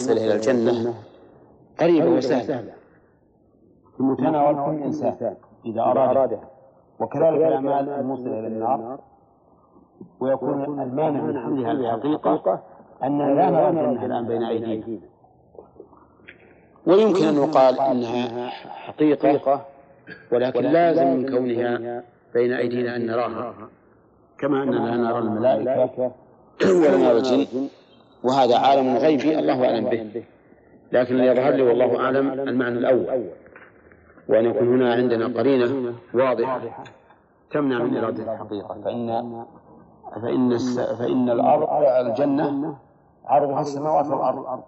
الموصلة إلى الجنة. قريبة وسهلة في متناول كل إنسان. إذا أراد وكذلك الأعمال الموصلة إلى النار. ويكون المانع من حملها الحقيقة أننا لا نرى الجنة الآن بين أيدينا. ويمكن أن يقال إنها حقيقة ولكن لازم من كونها بين أيدينا أن نراها. كما أننا نرى الملائكة ولا نرى الجن. وهذا عالم غيبي الله أعلم به. لكن يظهر لي والله أعلم المعنى الأول. وأن يكون هنا عندنا قرينة واضحة تمنع من إرادة الحقيقة. فإن فإن فإن الأرض الجنة عرضها السماوات والأرض.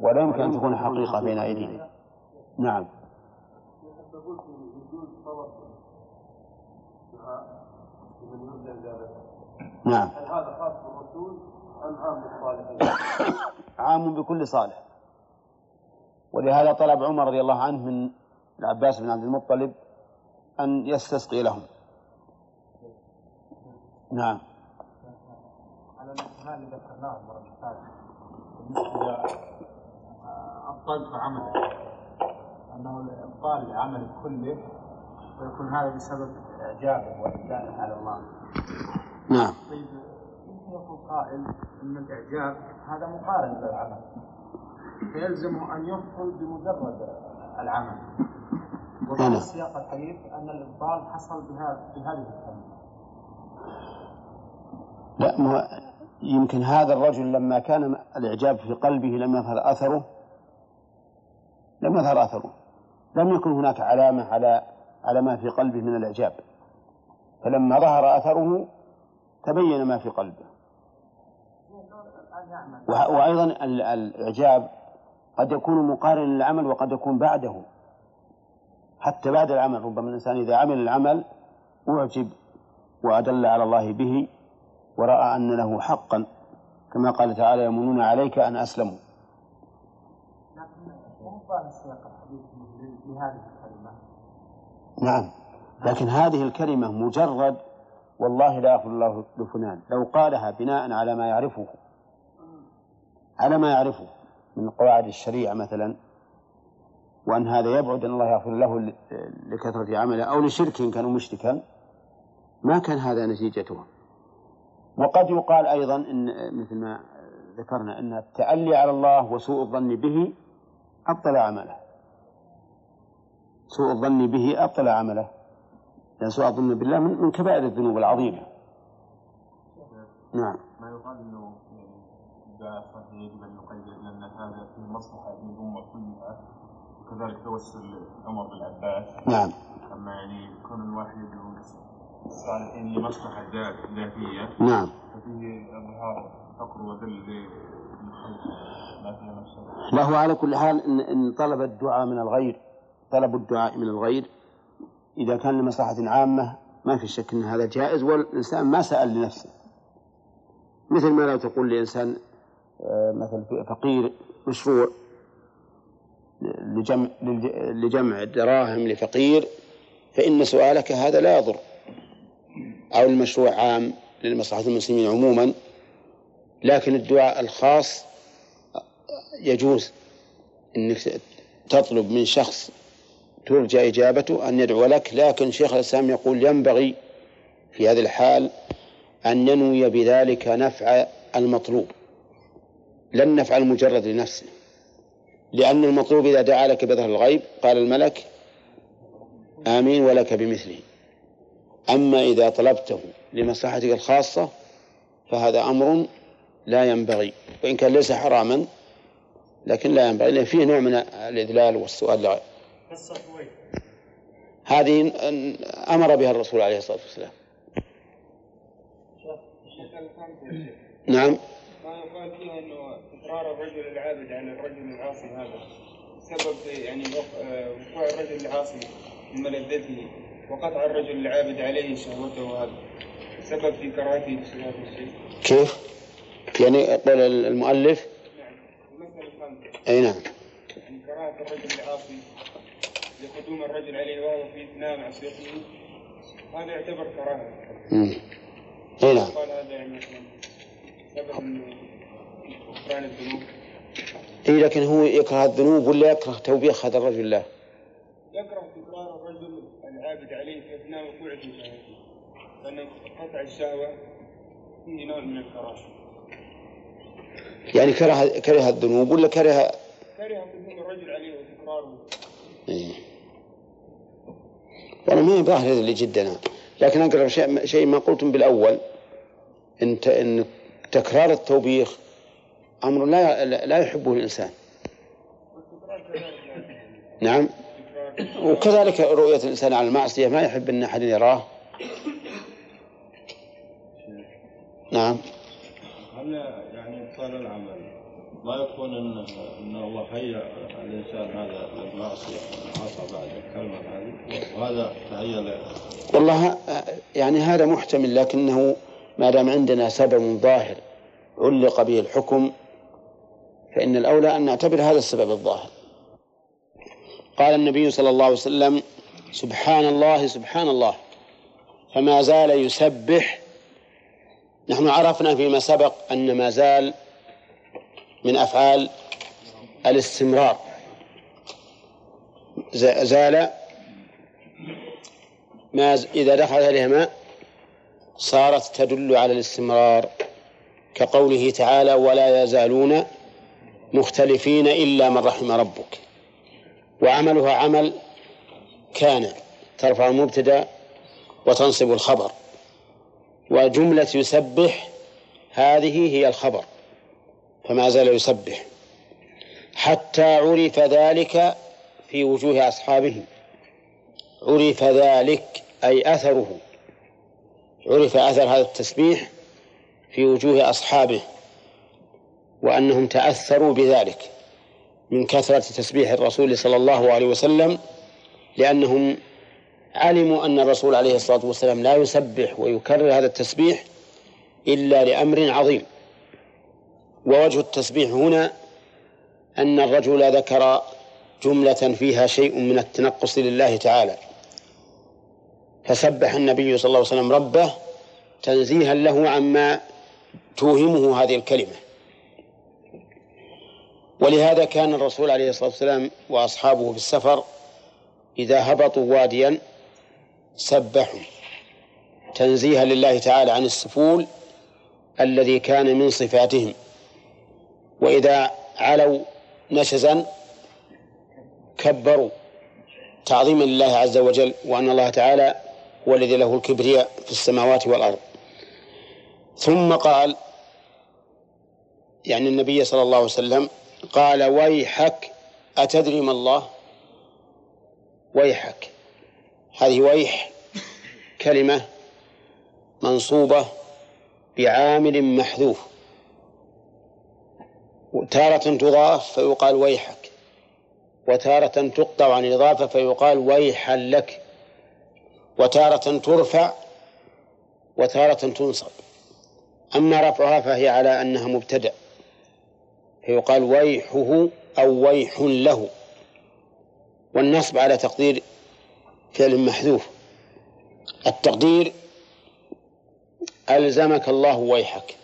ولا يمكن أن تكون حقيقة بين أيدينا. نعم. نعم. هل هذا خاص بالرسول. أم عام بكل صالح. ولهذا طلب عمر رضي الله عنه من العباس بن عبد المطلب أن يستسقي لهم. نعم. على الامتحان اللي ذكرناه المرة فاتت بالنسبة أبطلت عملك أنه الإبطال لعمل كله ويكون هذا بسبب إعجابه وإبداعه على الله. نعم. طيب يقول قائل أن الإعجاب هذا مقارن للعمل فيلزم أن يبطل بمجرد العمل. وفي سياق الحديث أن الإبطال حصل بهذه الكلمة لا ما يمكن هذا الرجل لما كان الإعجاب في قلبه لم يظهر أثره. لم يظهر أثره. لم يكن هناك علامة على على ما في قلبه من الإعجاب. فلما ظهر أثره تبين ما في قلبه. وأيضا الإعجاب قد يكون مقارنا للعمل وقد يكون بعده. حتى بعد العمل ربما الإنسان إذا عمل العمل أعجب وأدل على الله به ورأى أن له حقا. كما قال تعالى يمنون عليك أن أسلموا. نعم. لكن هذه الكلمة مجرد والله لا يغفر الله لفلان لو قالها بناء على ما يعرفه. على ما يعرفه من قواعد الشريعة مثلا وأن هذا يبعد أن الله يغفر له لكثرة عمله أو لشرك إن كان مشركا ما كان هذا نتيجته وقد يقال أيضا إن مثل ما ذكرنا أن التألي على الله وسوء الظن به أبطل عمله. سوء الظن به أبطل عمله. لأن سوء الظن بالله من كبائر الذنوب العظيمة. نعم. ما يقال أنه إذا يجب أن يقيد لأن هذا في مصلحة للأمة كلها وكذلك توسل عمر بالعباس. نعم. أما يعني كون الواحد الصالحين لمصلحة ذاتية نعم. ففيه إظهار فقر وذل نفسه له على كل حال إن, إن طلب الدعاء من الغير طلب الدعاء من الغير إذا كان لمصلحة عامة ما في شك أن هذا جائز والإنسان ما سأل لنفسه. مثل ما لو تقول لإنسان آه، مثل فقير مشروع لجمع لجمع دراهم لفقير فإن سؤالك هذا لا يضر. أو المشروع عام لمصلحة المسلمين عموما لكن الدعاء الخاص يجوز أنك تطلب من شخص ترجى إجابته أن يدعو لك لكن شيخ الإسلام يقول ينبغي في هذه الحال أن ينوي بذلك نفع المطلوب. لا النفع المجرد لنفسه لأن المطلوب إذا دعا لك بظهر الغيب قال الملك آمين ولك بمثله. أما إذا طلبته لمصلحتك الخاصة فهذا أمر لا ينبغي. وإن كان ليس حراما لكن لا ينبغي لأن فيه نوع من الإذلال والسؤال لغير هذه أمر بها الرسول عليه الصلاة والسلام. نعم. يقال فيها إنه اصرار الرجل العابد عن الرجل العاصي هذا. سبب يعني وقوع الرجل العاصي من ملذته وقطع الرجل العابد عليه شهوته هذا. سبب في كراهته لهذا الشيء كيف؟ يعني قول المؤلف؟ نعم. المسألة الخامسة. أي نعم. يعني كراهة الرجل العاصي لقدوم الرجل عليه وهو في إثناء معصيته هذا يعتبر كراهة. امم أي نعم. قال هذا يعني سبب الذنوب. إيه لكن هو يكره الذنوب ولا يكره توبيخ هذا الرجل؟ له؟ يكره تكرار الرجل العابد عليه في أثناء وقوعه في لأن قطع الشهوة فيه نوع من الكراهه يعني كره كره الذنوب ولا كره؟ كره قدوم الرجل عليه وتكراره. إيه. والله ما هي ظاهر هذا اللي جدنا لكن أقرب شيء شيء ما قلتم بالأول إن ت- إن تكرار التوبيخ أمر لا لا يحبه الإنسان. نعم. وكذلك رؤية الإنسان على المعصية ما يحب أن أحد يراه. نعم. هل يعني ابطال العمل ما يكون أن أن الله هيأ الإنسان هذا للمعصيه عصى بعد الكلمة هذه وهذا تهيأ له والله يعني هذا محتمل لكنه ما دام عندنا سبب ظاهر علق به الحكم فإن الأولى أن نعتبر هذا السبب الظاهر. قال النبي صلى الله عليه وسلم سبحان الله سبحان الله فما زال يسبح. نحن عرفنا فيما سبق أن ما زال من أفعال الاستمرار. زال ما إذا دخل عليها ماء صارت تدل على الاستمرار كقوله تعالى ولا يزالون مختلفين إلا من رحم ربك وعملها عمل كان ترفع المبتدأ وتنصب الخبر. وجملة يسبح هذه هي الخبر فما زال يسبح. حتى عرف ذلك في وجوه أصحابه. عرف ذلك أي أثره. عرف أثر هذا التسبيح في وجوه أصحابه وأنهم تأثروا بذلك من كثرة تسبيح الرسول صلى الله عليه وسلم لأنهم علموا أن الرسول عليه الصلاة والسلام لا يسبح ويكرر هذا التسبيح إلا لأمر عظيم. ووجه التسبيح هنا أن الرجل ذكر جملة فيها شيء من التنقص لله تعالى. فسبح النبي صلى الله عليه وسلم ربه تنزيها له عما توهمه هذه الكلمة. ولهذا كان الرسول عليه الصلاة والسلام وأصحابه في السفر إذا هبطوا واديا سبحوا. تنزيها لله تعالى عن السفول الذي كان من صفاتهم. وإذا علوا نشزا كبروا تعظيما لله عز وجل وأن الله تعالى هو الذي له الكبرياء في السماوات والأرض. ثم قال يعني النبي صلى الله عليه وسلم قال ويحك أتدري ما الله؟ ويحك. هذه ويح كلمة منصوبة بعامل محذوف. تارة تضاف فيقال ويحك. وتارة تقطع عن الإضافة فيقال ويحا لك. وتارة ترفع وتارة تنصب. أما رفعها فهي على أنها مبتدأ. فيقال ويحه أو ويح له. والنصب على تقدير فعل محذوف. التقدير ألزمك الله ويحك.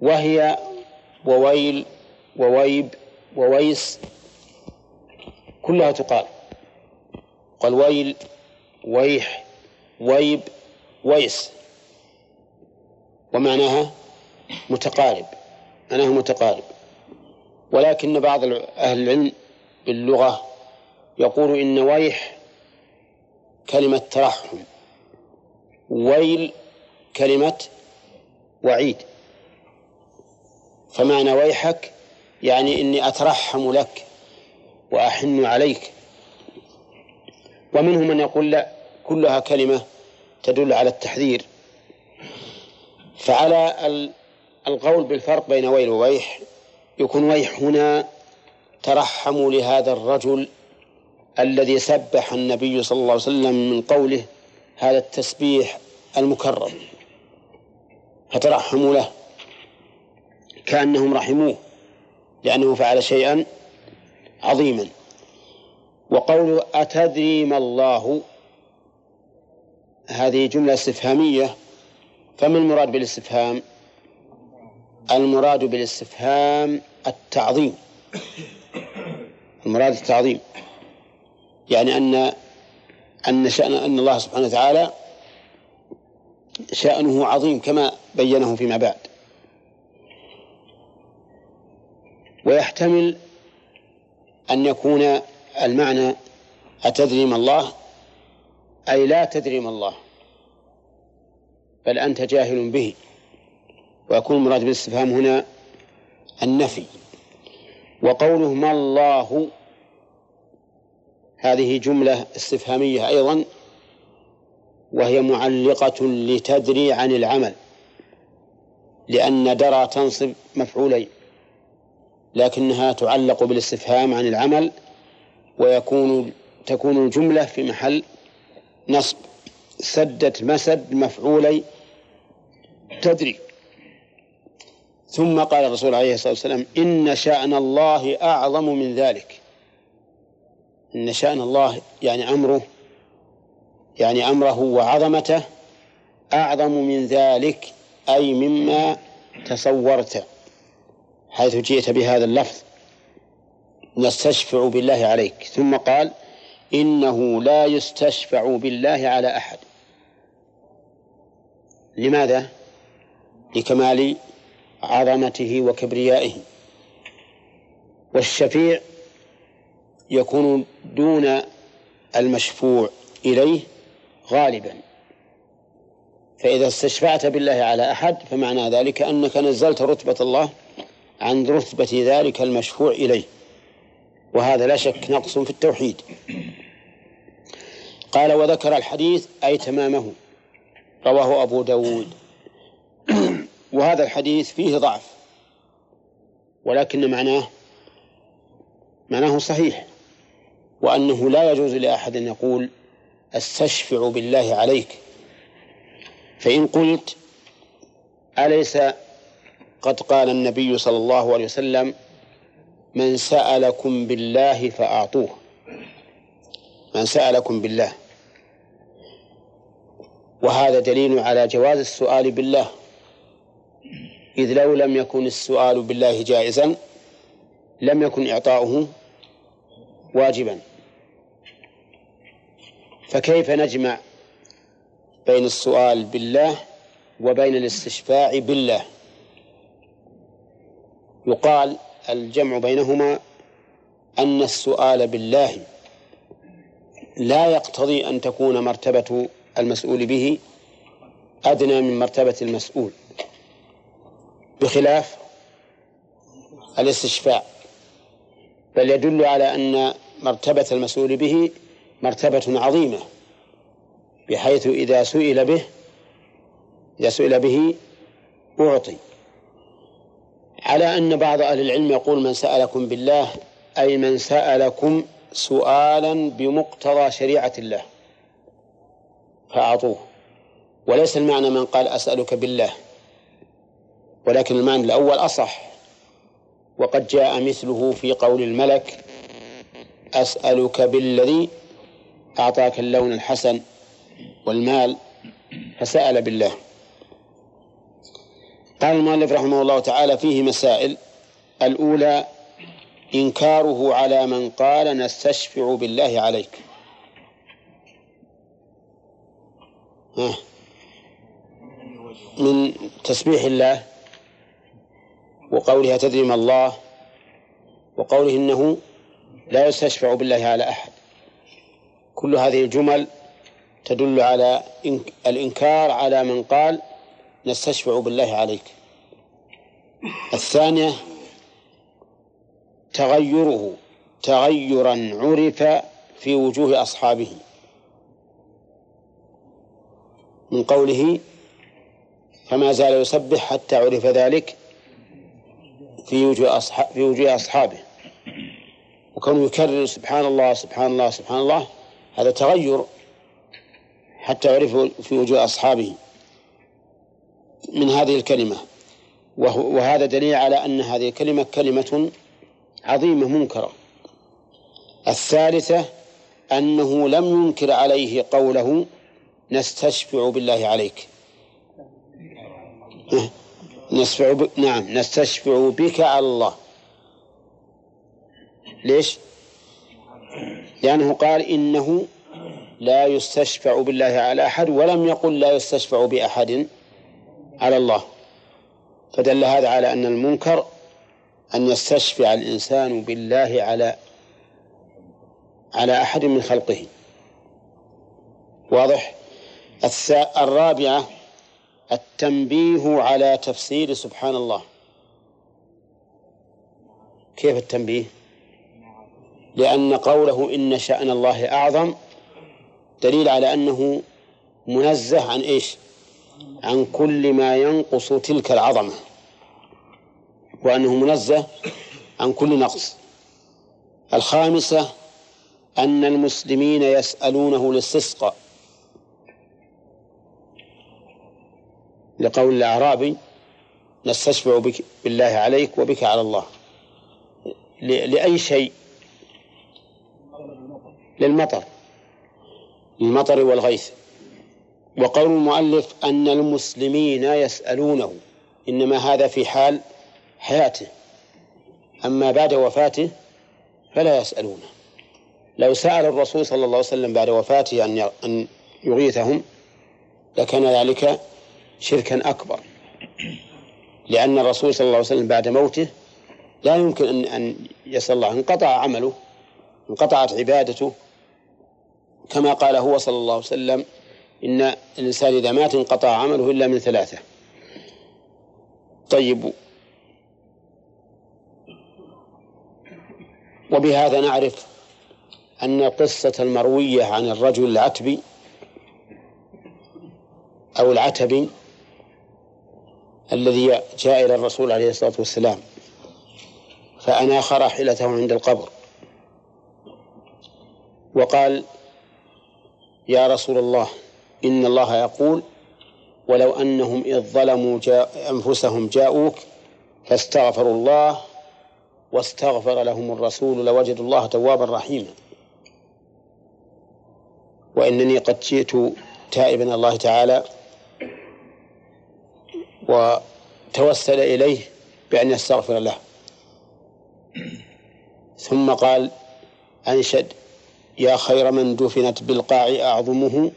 وهي وويل وويب وويس كلها تقال. قال ويل ويح ويب ويس. ومعناها متقارب. معناها متقارب. ولكن بعض أهل العلم باللغة يقول إن ويح كلمة ترحم ويل كلمة وعيد. فمعنى ويحك يعني إني أترحم لك وأحن عليك. ومنهم من يقول لا كلها كلمة تدل على التحذير. فعلى ال- القول بالفرق بين ويل وويح يكون ويح هنا ترحموا لهذا الرجل الذي سبح النبي صلى الله عليه وسلم من قوله هذا التسبيح المكرر فترحموا له. كأنهم رحموه لأنه فعل شيئا عظيما. وقوله أتدري ما الله؟ هذه جملة استفهامية. فما المراد بالاستفهام؟ المراد بالاستفهام التعظيم. المراد التعظيم. يعني أن أن شأن أن الله سبحانه وتعالى شأنه عظيم كما بينه فيما بعد. ويحتمل أن يكون المعنى أتدري ما الله؟ أي لا تدري ما الله بل أنت جاهل به. ويكون المراد بالاستفهام هنا النفي. وقوله ما الله هذه جملة استفهامية أيضا وهي معلقة لتدري عن العمل لأن درى تنصب مفعولين لكنها تعلق بالاستفهام عن العمل ويكون تكون الجملة في محل نصب. سدت مسد مفعولي تدري. ثم قال الرسول عليه الصلاة والسلام إن شأن الله أعظم من ذلك. إن شأن الله يعني أمره يعني أمره وعظمته أعظم من ذلك أي مما تصورت حيث جئت بهذا اللفظ. نستشفع بالله عليك. ثم قال إنه لا يستشفع بالله على أحد. لماذا؟ لكمال عظمته وكبريائه. والشفيع يكون دون المشفوع إليه غالبا. فإذا استشفعت بالله على أحد فمعنى ذلك أنك نزلت رتبة الله عن رتبة ذلك المشفوع إليه. وهذا لا شك نقص في التوحيد. قال وذكر الحديث أي تمامه. رواه أبو داود. وهذا الحديث فيه ضعف. ولكن معناه معناه صحيح. وأنه لا يجوز لأحد أن يقول أستشفع بالله عليك. فإن قلت أليس قد قال النبي صلى الله عليه وسلم من سألكم بالله فأعطوه. من سألكم بالله. وهذا دليل على جواز السؤال بالله. إذ لو لم يكن السؤال بالله جائزا لم يكن إعطاؤه واجبا. فكيف نجمع بين السؤال بالله وبين الاستشفاع بالله؟ يقال الجمع بينهما أن السؤال بالله لا يقتضي أن تكون مرتبة المسؤول به أدنى من مرتبة المسؤول بخلاف الاستشفاع بل يدل على أن مرتبة المسؤول به مرتبة عظيمة بحيث إذا سئل به إذا سئل به أعطي. على أن بعض أهل العلم يقول من سألكم بالله أي من سألكم سؤالا بمقتضى شريعة الله فأعطوه. وليس المعنى من قال أسألك بالله ولكن المعنى الأول أصح. وقد جاء مثله في قول الملك أسألك بالذي أعطاك اللون الحسن والمال فسأل بالله. قال المؤلف رحمه الله تعالى فيه مسائل. الأولى إنكاره على من قال نستشفع بالله عليك. من تسبيح الله وقولها تدري ما الله وقوله إنه لا يستشفع بالله على أحد. كل هذه الجمل تدل على الإنكار على من قال نستشفع بالله عليك. الثانية تغيره تغيرا عرف في وجوه أصحابه. من قوله فما زال يسبح حتى عرف ذلك في وجوه أصحاب في وجوه أصحابه. وكونه يكرر سبحان الله سبحان الله سبحان الله هذا تغير حتى عرف في وجوه أصحابه. من هذه الكلمة. وهذا دليل على أن هذه الكلمة كلمة عظيمة منكرة. الثالثة أنه لم ينكر عليه قوله نستشفع بالله عليك. نشفع ب... نعم نستشفع بك على الله. ليش؟ لأنه قال إنه لا يستشفع بالله على أحد ولم يقل لا يستشفع بأحد. على الله. فدل هذا على أن المنكر أن يستشفع الإنسان بالله على على أحد من خلقه. واضح؟ الرابعة التنبيه على تفسير سبحان الله. كيف التنبيه؟ لأن قوله إن شأن الله أعظم دليل على أنه منزه عن إيش؟ عن كل ما ينقص تلك العظمة وأنه منزه عن كل نقص. الخامسة أن المسلمين يسألونه الاستسقاء لقول الأعرابي نستشفع بك بالله عليك وبك على الله. لأي شيء؟ للمطر. للمطر والغيث. وقول المؤلف أن المسلمين يسألونه إنما هذا في حال حياته أما بعد وفاته فلا يسألونه. لو سأل الرسول صلى الله عليه وسلم بعد وفاته أن أن يغيثهم لكان ذلك شركا أكبر لأن الرسول صلى الله عليه وسلم بعد موته لا يمكن أن أن يسأل الله انقطع عمله انقطعت عبادته كما قال هو صلى الله عليه وسلم إن الإنسان إذا مات انقطع عمله إلا من ثلاثة. طيب. وبهذا نعرف أن القصة المروية عن الرجل العتبي أو العتبي الذي جاء إلى الرسول عليه الصلاة والسلام فأناخ راحلته عند القبر. وقال يا رسول الله إن الله يقول ولو أنهم إذ ظلموا جاء أنفسهم جاءوك فاستغفروا الله واستغفر لهم الرسول لوجدوا الله توابا رحيما. وإنني قد جئت تائبا الله تعالى وتوسل إليه بأن يستغفر له. ثم قال أنشد يا خير من دفنت بالقاع أعظمه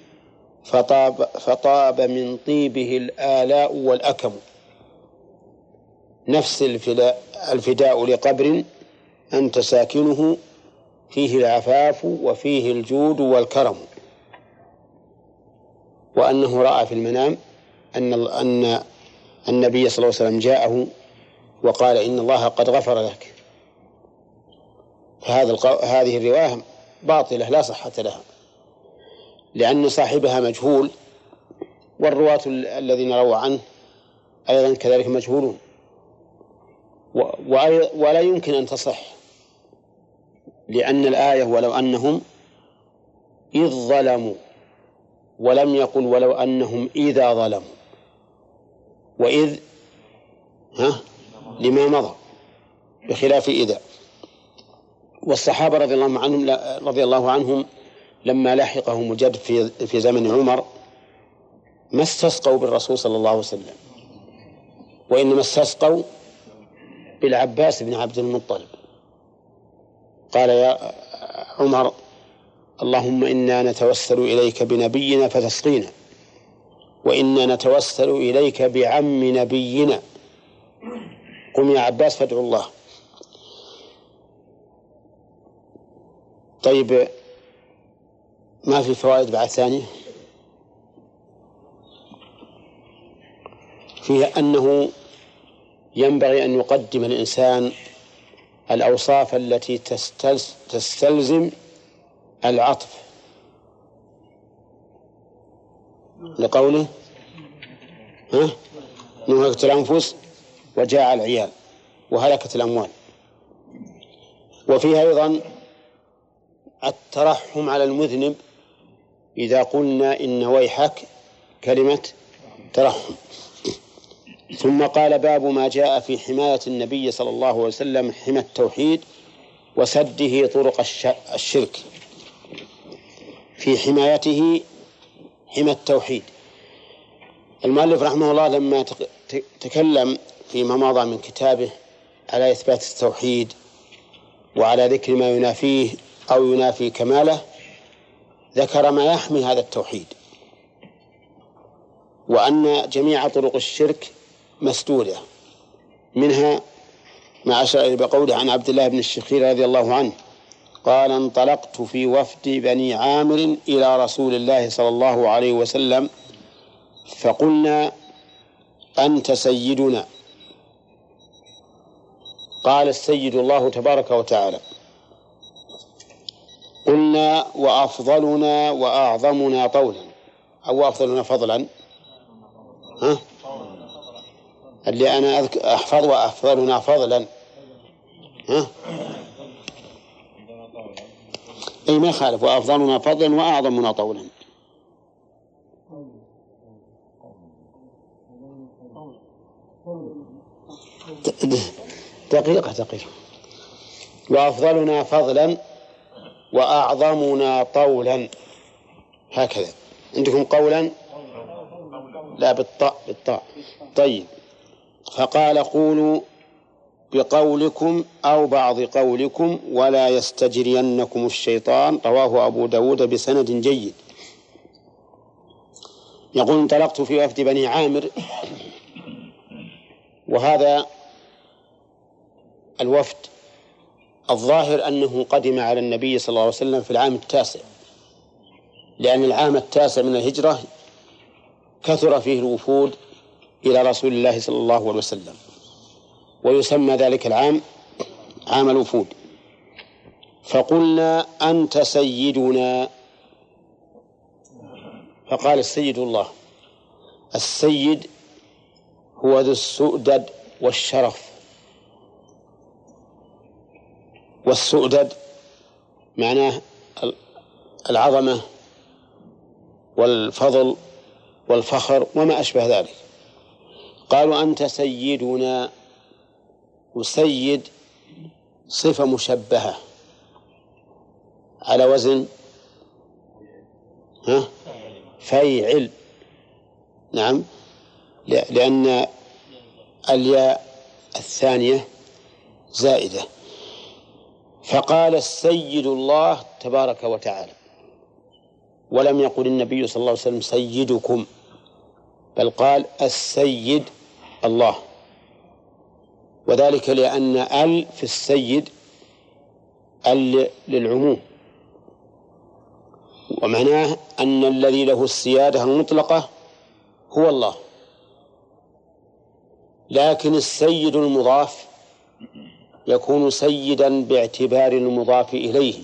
فطاب, فطاب من طيبه الآلاء والأكم. نفس الفداء, الفداء لقبر أنت ساكنه فيه العفاف وفيه الجود والكرم. وأنه رأى في المنام أن أن النبي صلى الله عليه وسلم جاءه وقال إن الله قد غفر لك. فهذا هذه الرواية باطلة لا صحة لها. لأن صاحبها مجهول والرواة الذين رووا عنه أيضا كذلك مجهولون. ولا يمكن أن تصح لأن الآية ولو أنهم إذ ظلموا ولم يقل ولو أنهم إذا ظلموا. وإذ ها؟ لما مضى بخلاف إذا. والصحابة رضي الله عنهم رضي الله عنهم لما لحقهم الجد في في زمن عمر ما استسقوا بالرسول صلى الله عليه وسلم وإنما استسقوا بالعباس بن عبد المطلب. قال يا عمر اللهم إنا نتوسل إليك بنبينا فتسقينا وإنا نتوسل إليك بعم نبينا. قم يا عباس فادعو الله. طيب ما في فوائد بعد ثانية؟ فيها أنه ينبغي أن يقدم الإنسان الأوصاف التي تستلزم العطف. لقوله ها؟ نهكت الأنفس وجاع العيال وهلكت الأموال. وفيها أيضا الترحم على المذنب إذا قلنا إن ويحك كلمة ترحم. ثم قال باب ما جاء في حماية النبي صلى الله عليه وسلم حمى التوحيد وسده طرق الشرك. في حمايته حمى التوحيد. المؤلف رحمه الله لما تكلم فيما مضى من كتابه على إثبات التوحيد وعلى ذكر ما ينافيه أو ينافي كماله ذكر ما يحمي هذا التوحيد. وأن جميع طرق الشرك مسدودة. منها ما أشار بقوله عن عبد الله بن الشخير رضي الله عنه قال انطلقت في وفد بني عامر إلى رسول الله صلى الله عليه وسلم فقلنا أنت سيدنا. قال السيد الله تبارك وتعالى قلنا وأفضلنا وأعظمنا طولا أو أفضلنا فضلا. ها؟ اللي أنا أذكر أحفظ وأفضلنا فضلا. ها؟ أي ما يخالف. وأفضلنا فضلا وأعظمنا طولا. دقيقة دقيقة. وأفضلنا فضلا وأعظمنا طولا. هكذا. عندكم قولا؟ لا بالطاء بالطاء. طيب. فقال قولوا بقولكم أو بعض قولكم ولا يستجرينكم الشيطان. رواه أبو داود بسند جيد. يقول انطلقت في وفد بني عامر. وهذا الوفد الظاهر أنه قدم على النبي صلى الله عليه وسلم في العام التاسع. لأن العام التاسع من الهجرة كثر فيه الوفود إلى رسول الله صلى الله عليه وسلم. ويسمى ذلك العام عام الوفود. فقلنا أنت سيدنا. فقال السيد الله السيد هو ذو السؤدد والشرف. والسؤدد معناه العظمة والفضل والفخر وما أشبه ذلك. قالوا أنت سيدنا وسيد صفة مشبهة. على وزن؟ ها؟ فيعل. نعم. لأن الياء الثانية زائدة. فقال السيد الله تبارك وتعالى ولم يقل النبي صلى الله عليه وسلم سيدكم بل قال السيد الله. وذلك لأن ال في السيد ال للعموم. ومعناه أن الذي له السيادة المطلقة هو الله. لكن السيد المضاف يكون سيدا باعتبار المضاف إليه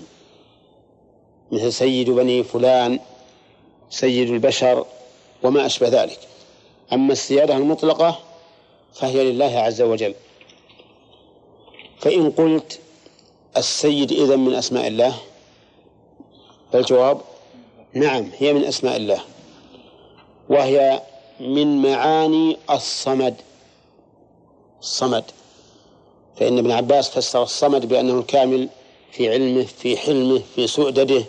مثل سيد بني فلان سيد البشر وما أشبه ذلك. أما السيادة المطلقة فهي لله عز وجل. فإن قلت السيد إذن من أسماء الله فالجواب نعم هي من أسماء الله وهي من معاني الصمد. الصمد. فإن ابن عباس فسر الصمد بأنه الكامل في علمه في حلمه في سؤدده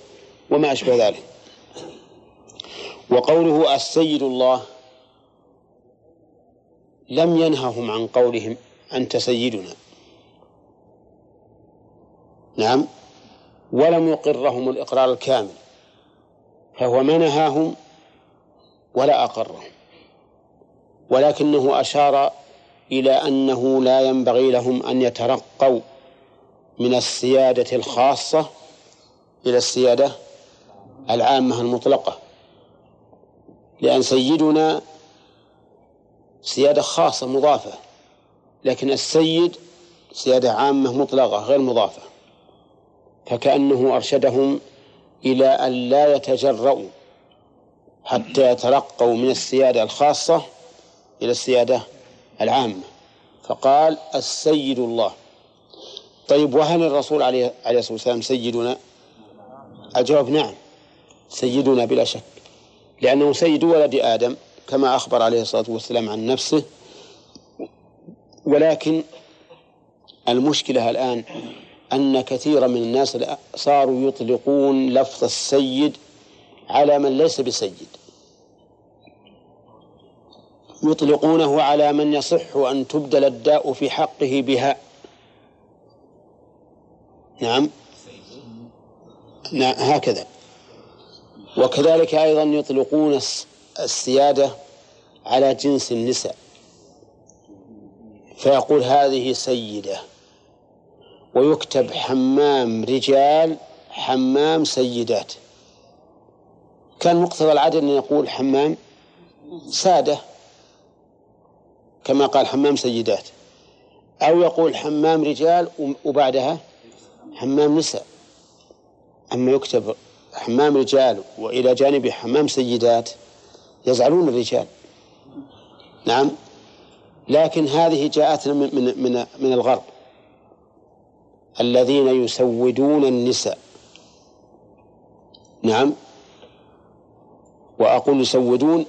وما أشبه ذلك. وقوله السيد الله لم ينههم عن قولهم أنت سيدنا. نعم. ولم يقرهم الإقرار الكامل. فهو ما نهاهم ولا أقرهم. ولكنه أشار إلى أنه لا ينبغي لهم أن يترقوا من السيادة الخاصة إلى السيادة العامة المطلقة. لأن سيدنا سيادة خاصة مضافة لكن السيد سيادة عامة مطلقة غير مضافة. فكأنه أرشدهم إلى أن لا يتجرؤوا حتى يترقوا من السيادة الخاصة إلى السيادة العامة. فقال السيد الله. طيب وهل الرسول عليه عليه الصلاة والسلام سيدنا؟ الجواب نعم سيدنا بلا شك لأنه سيد ولد آدم كما أخبر عليه الصلاة والسلام عن نفسه. ولكن المشكلة الآن أن كثيرا من الناس صاروا يطلقون لفظ السيد على من ليس بسيد. يطلقونه على من يصح أن تبدل الداء في حقه بها. نعم. نعم هكذا. وكذلك أيضا يطلقون السيادة على جنس النساء. فيقول هذه سيدة. ويكتب حمام رجال حمام سيدات. كان مقتضى العدد أن يقول حمام سادة. كما قال حمام سيدات. أو يقول حمام رجال وبعدها حمام نساء. أما يكتب حمام رجال وإلى جانبه حمام سيدات يزعلون الرجال. نعم. لكن هذه جاءتنا من من من, من الغرب. الذين يسودون النساء. نعم. وأقول يسودون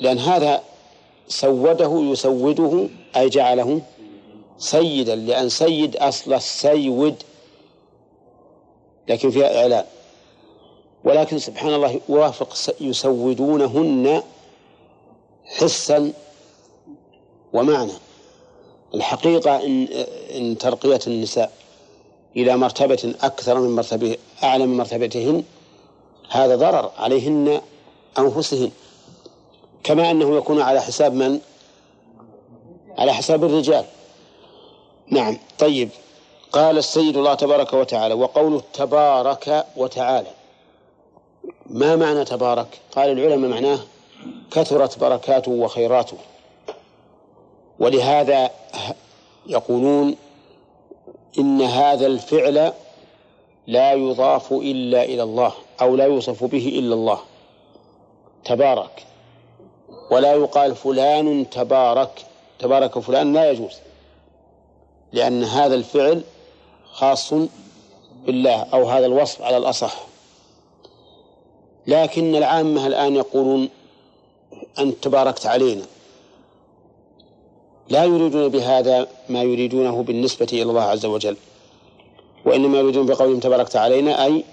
لأن هذا سوده يسوده أي جعله سيدا لأن سيد أصل السيود لكن فيها إعلان. ولكن سبحان الله يوافق يسودونهن حسا ومعنى. الحقيقة إن, إن ترقية النساء إلى مرتبة أكثر من مرتبة أعلى من مرتبتهن هذا ضرر عليهن أنفسهن. كما أنه يكون على حساب من؟ على حساب الرجال. نعم. طيب. قال السيد الله تبارك وتعالى وقوله تبارك وتعالى. ما معنى تبارك؟ قال العلماء معناه كثرت بركاته وخيراته. ولهذا يقولون إن هذا الفعل لا يضاف إلا إلى الله أو لا يوصف به إلا الله. تبارك. ولا يقال فلان تبارك تبارك فلان لا يجوز لأن هذا الفعل خاص بالله أو هذا الوصف على الأصح. لكن العامة الآن يقولون أنت تباركت علينا. لا يريدون بهذا ما يريدونه بالنسبة إلى الله عز وجل وإنما يريدون بقولهم تباركت علينا أي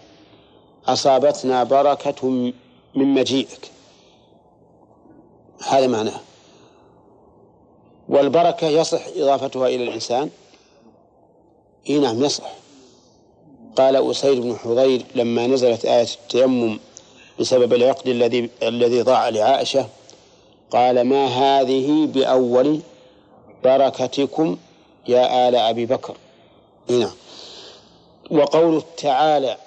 أصابتنا بركة من مجيئك. هذا معناه. والبركة يصح إضافتها إلى الإنسان. إي نعم يصح. قال أسيد بن حضير لما نزلت آية التيمم بسبب العقد الذي الذي ضاع لعائشة قال ما هذه بأول بركتكم يا آل أبي بكر؟ نعم. وقوله تعالى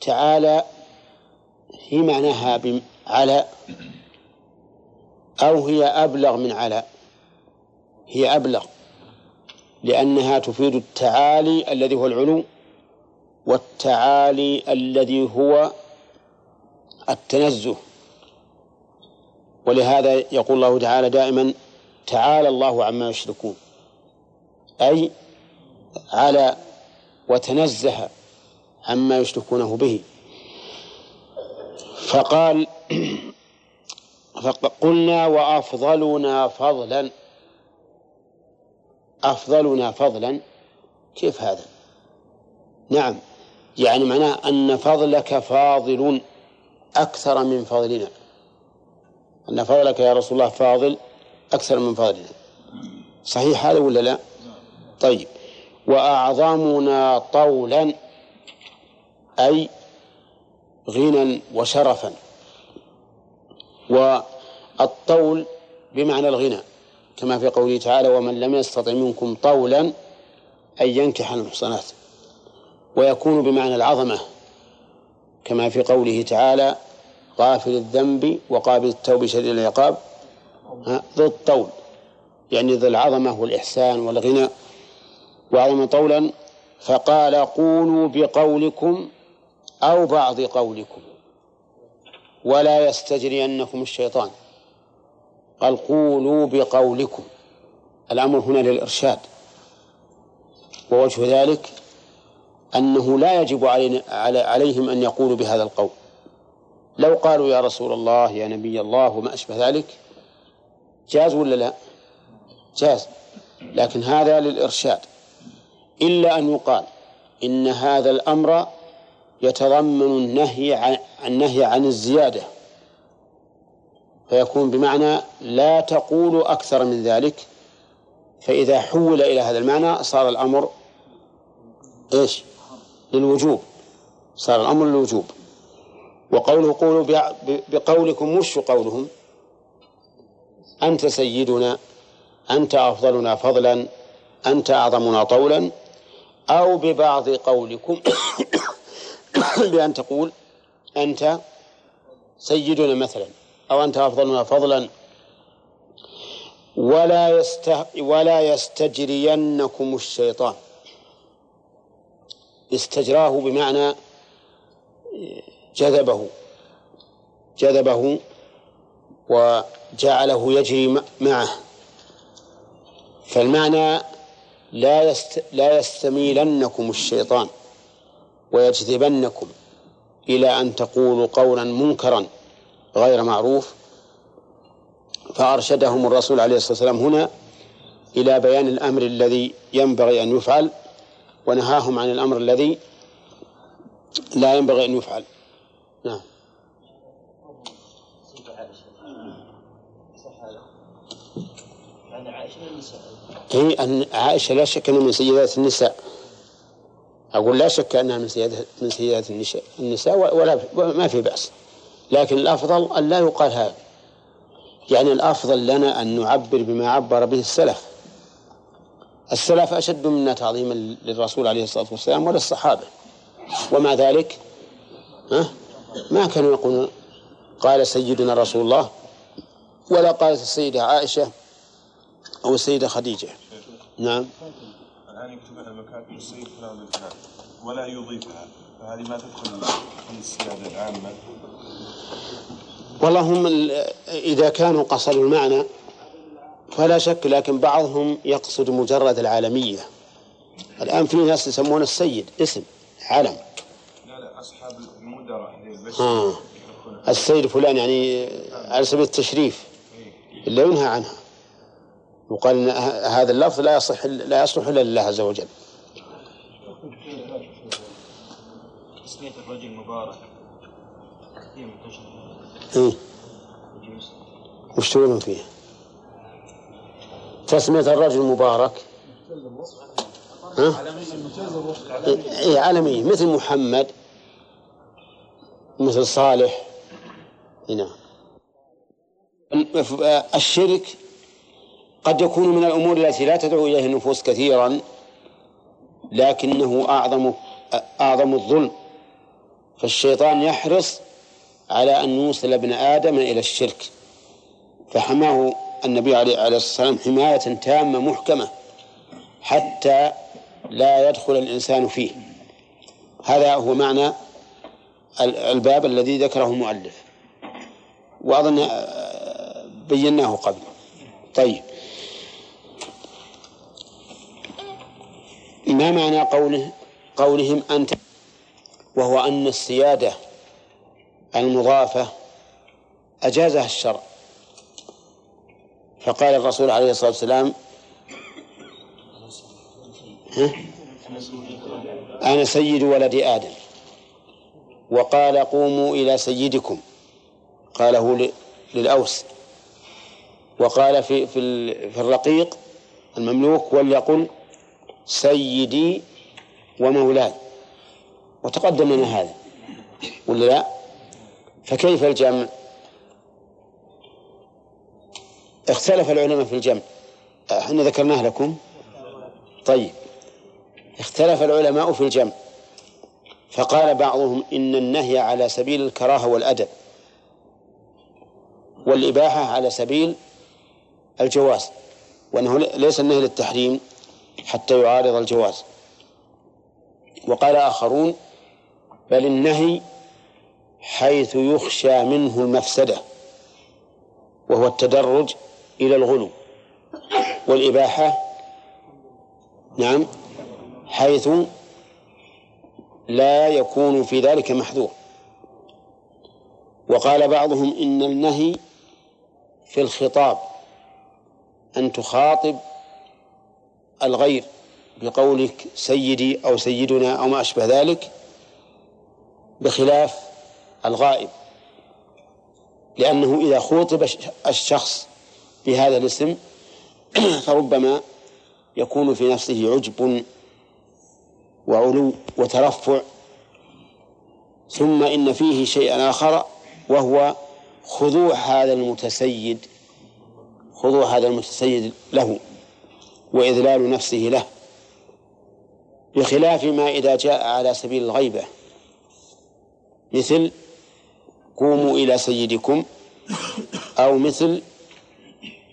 تعالى هي معناها على أو هي أبلغ من على هي أبلغ لأنها تفيد التعالي الذي هو العلو والتعالي الذي هو التنزه. ولهذا يقول الله تعالى دائما تعالى الله عما يشركون. أي على وتنزه عما يشركونه به. فقال فقلنا وأفضلنا فضلا. أفضلنا فضلا. كيف هذا؟ نعم. يعني معناه أن فضلك فاضل أكثر من فضلنا. أن فضلك يا رسول الله فاضل أكثر من فضلنا. صحيح هذا ولا لا؟ طيب. وأعظمنا طولا أي غنى وشرفا. والطول بمعنى الغنى كما في قوله تعالى ومن لم يستطع منكم طولا أن ينكح المحصنات ويكون بمعنى العظمة كما في قوله تعالى غافل الذنب وقابل التوب شديد العقاب ذو الطول يعني ذو العظمة والإحسان والغنى. وعظم طولا فقال قولوا بقولكم أو بعض قولكم ولا يستجرينكم الشيطان قال قولوا بقولكم. الأمر هنا للإرشاد. ووجه ذلك أنه لا يجب علينا عليهم أن يقولوا بهذا القول. لو قالوا يا رسول الله يا نبي الله وما أشبه ذلك جاز ولا لا؟ جاز. لكن هذا للإرشاد. إلا أن يقال إن هذا الأمر يتضمن النهي عن النهي عن الزيادة. فيكون بمعنى لا تقول أكثر من ذلك فإذا حول إلى هذا المعنى صار الأمر إيش؟ للوجوب. صار الأمر للوجوب. وقوله قولوا بقولكم وش قولهم؟ أنت سيدنا أنت أفضلنا فضلا أنت أعظمنا طولا أو ببعض قولكم بأن تقول أنت سيدنا مثلا. أو أنت أفضلنا فضلا. ولا يست ولا يستجرينكم الشيطان. استجراه بمعنى جذبه جذبه وجعله يجري معه. فالمعنى لا يست لا يستميلنكم الشيطان ويجذبنكم إلى أن تقولوا قولا منكرا. غير معروف فأرشدهم الرسول عليه الصلاة والسلام هنا إلى بيان الأمر الذي ينبغي أن يفعل ونهاهم عن الأمر الذي لا ينبغي أن يفعل. نعم. هي أن عائشة لا شك أنها من سيدات النساء. أقول لا شك أنها من سيدات من سيدات النساء. ولا ما في بأس. لكن الأفضل أن لا يقال هذا. يعني الأفضل لنا أن نعبر بما عبر به السلف. السلف أشد منا تعظيما للرسول عليه الصلاة والسلام وللصحابة. ومع ذلك ها ما كانوا يقولون قال سيدنا رسول الله ولا قالت السيدة عائشة أو السيدة خديجة. نعم. الآن يكتبها مكاتب السيد فلان ولا يضيفها. فهذه ما تدخل في السيادة العامة. والله هم إذا كانوا قصدوا المعنى فلا شك لكن بعضهم يقصد مجرد العالمية. الآن في ناس يسمون السيد اسم علم لا لا أصحاب المدراء آه. السيد فلان يعني على سبيل التشريف. إلا ينهى عنها. يقال إن هذا اللفظ لا يصح لا يصلح إلا لله عز وجل. تسمية الرجل مبارك. إيه؟ وش تقولون فيه؟ تسمية الرجل مبارك ها؟ إيه عالمية مثل محمد مثل صالح هنا الشرك قد يكون من الأمور التي لا تدعو إليه النفوس كثيرا لكنه أعظم أعظم الظلم فالشيطان يحرص على أن يوصل ابن آدم إلى الشرك. فحماه النبي عليه الصلاة والسلام حماية تامة محكمة حتى لا يدخل الإنسان فيه. هذا هو معنى الباب الذي ذكره المؤلف. وأظن بيناه قبل. طيب. ما معنى قوله قولهم أنت؟ وهو أن السيادة المضافة أجازها الشرع. فقال الرسول عليه الصلاة والسلام؟ أنا سيد ولد آدم. وقال قوموا إلى سيدكم. قاله للأوس. وقال في في في الرقيق المملوك وليقل سيدي ومولاي. وتقدم لنا هذا ولا لا؟ فكيف الجمع؟ اختلف العلماء في الجمع. إحنا ذكرناه لكم. طيب. اختلف العلماء في الجمع. فقال بعضهم إن النهي على سبيل الكراهة والأدب والإباحة على سبيل الجواز وأنه ليس النهي للتحريم حتى يعارض الجواز. وقال آخرون بل النهي حيث يخشى منه المفسدة وهو التدرج إلى الغلو والإباحة. نعم حيث لا يكون في ذلك محذور. وقال بعضهم إن النهي في الخطاب أن تخاطب الغير بقولك سيدي أو سيدنا أو ما أشبه ذلك بخلاف الغائب لأنه إذا خوطب الشخص بهذا الاسم فربما يكون في نفسه عجب وعلو وترفع ثم إن فيه شيئا آخر وهو خضوع هذا المتسيد خضوع هذا المتسيد له وإذلال نفسه له بخلاف ما إذا جاء على سبيل الغيبة مثل قوموا إلى سيدكم أو مثل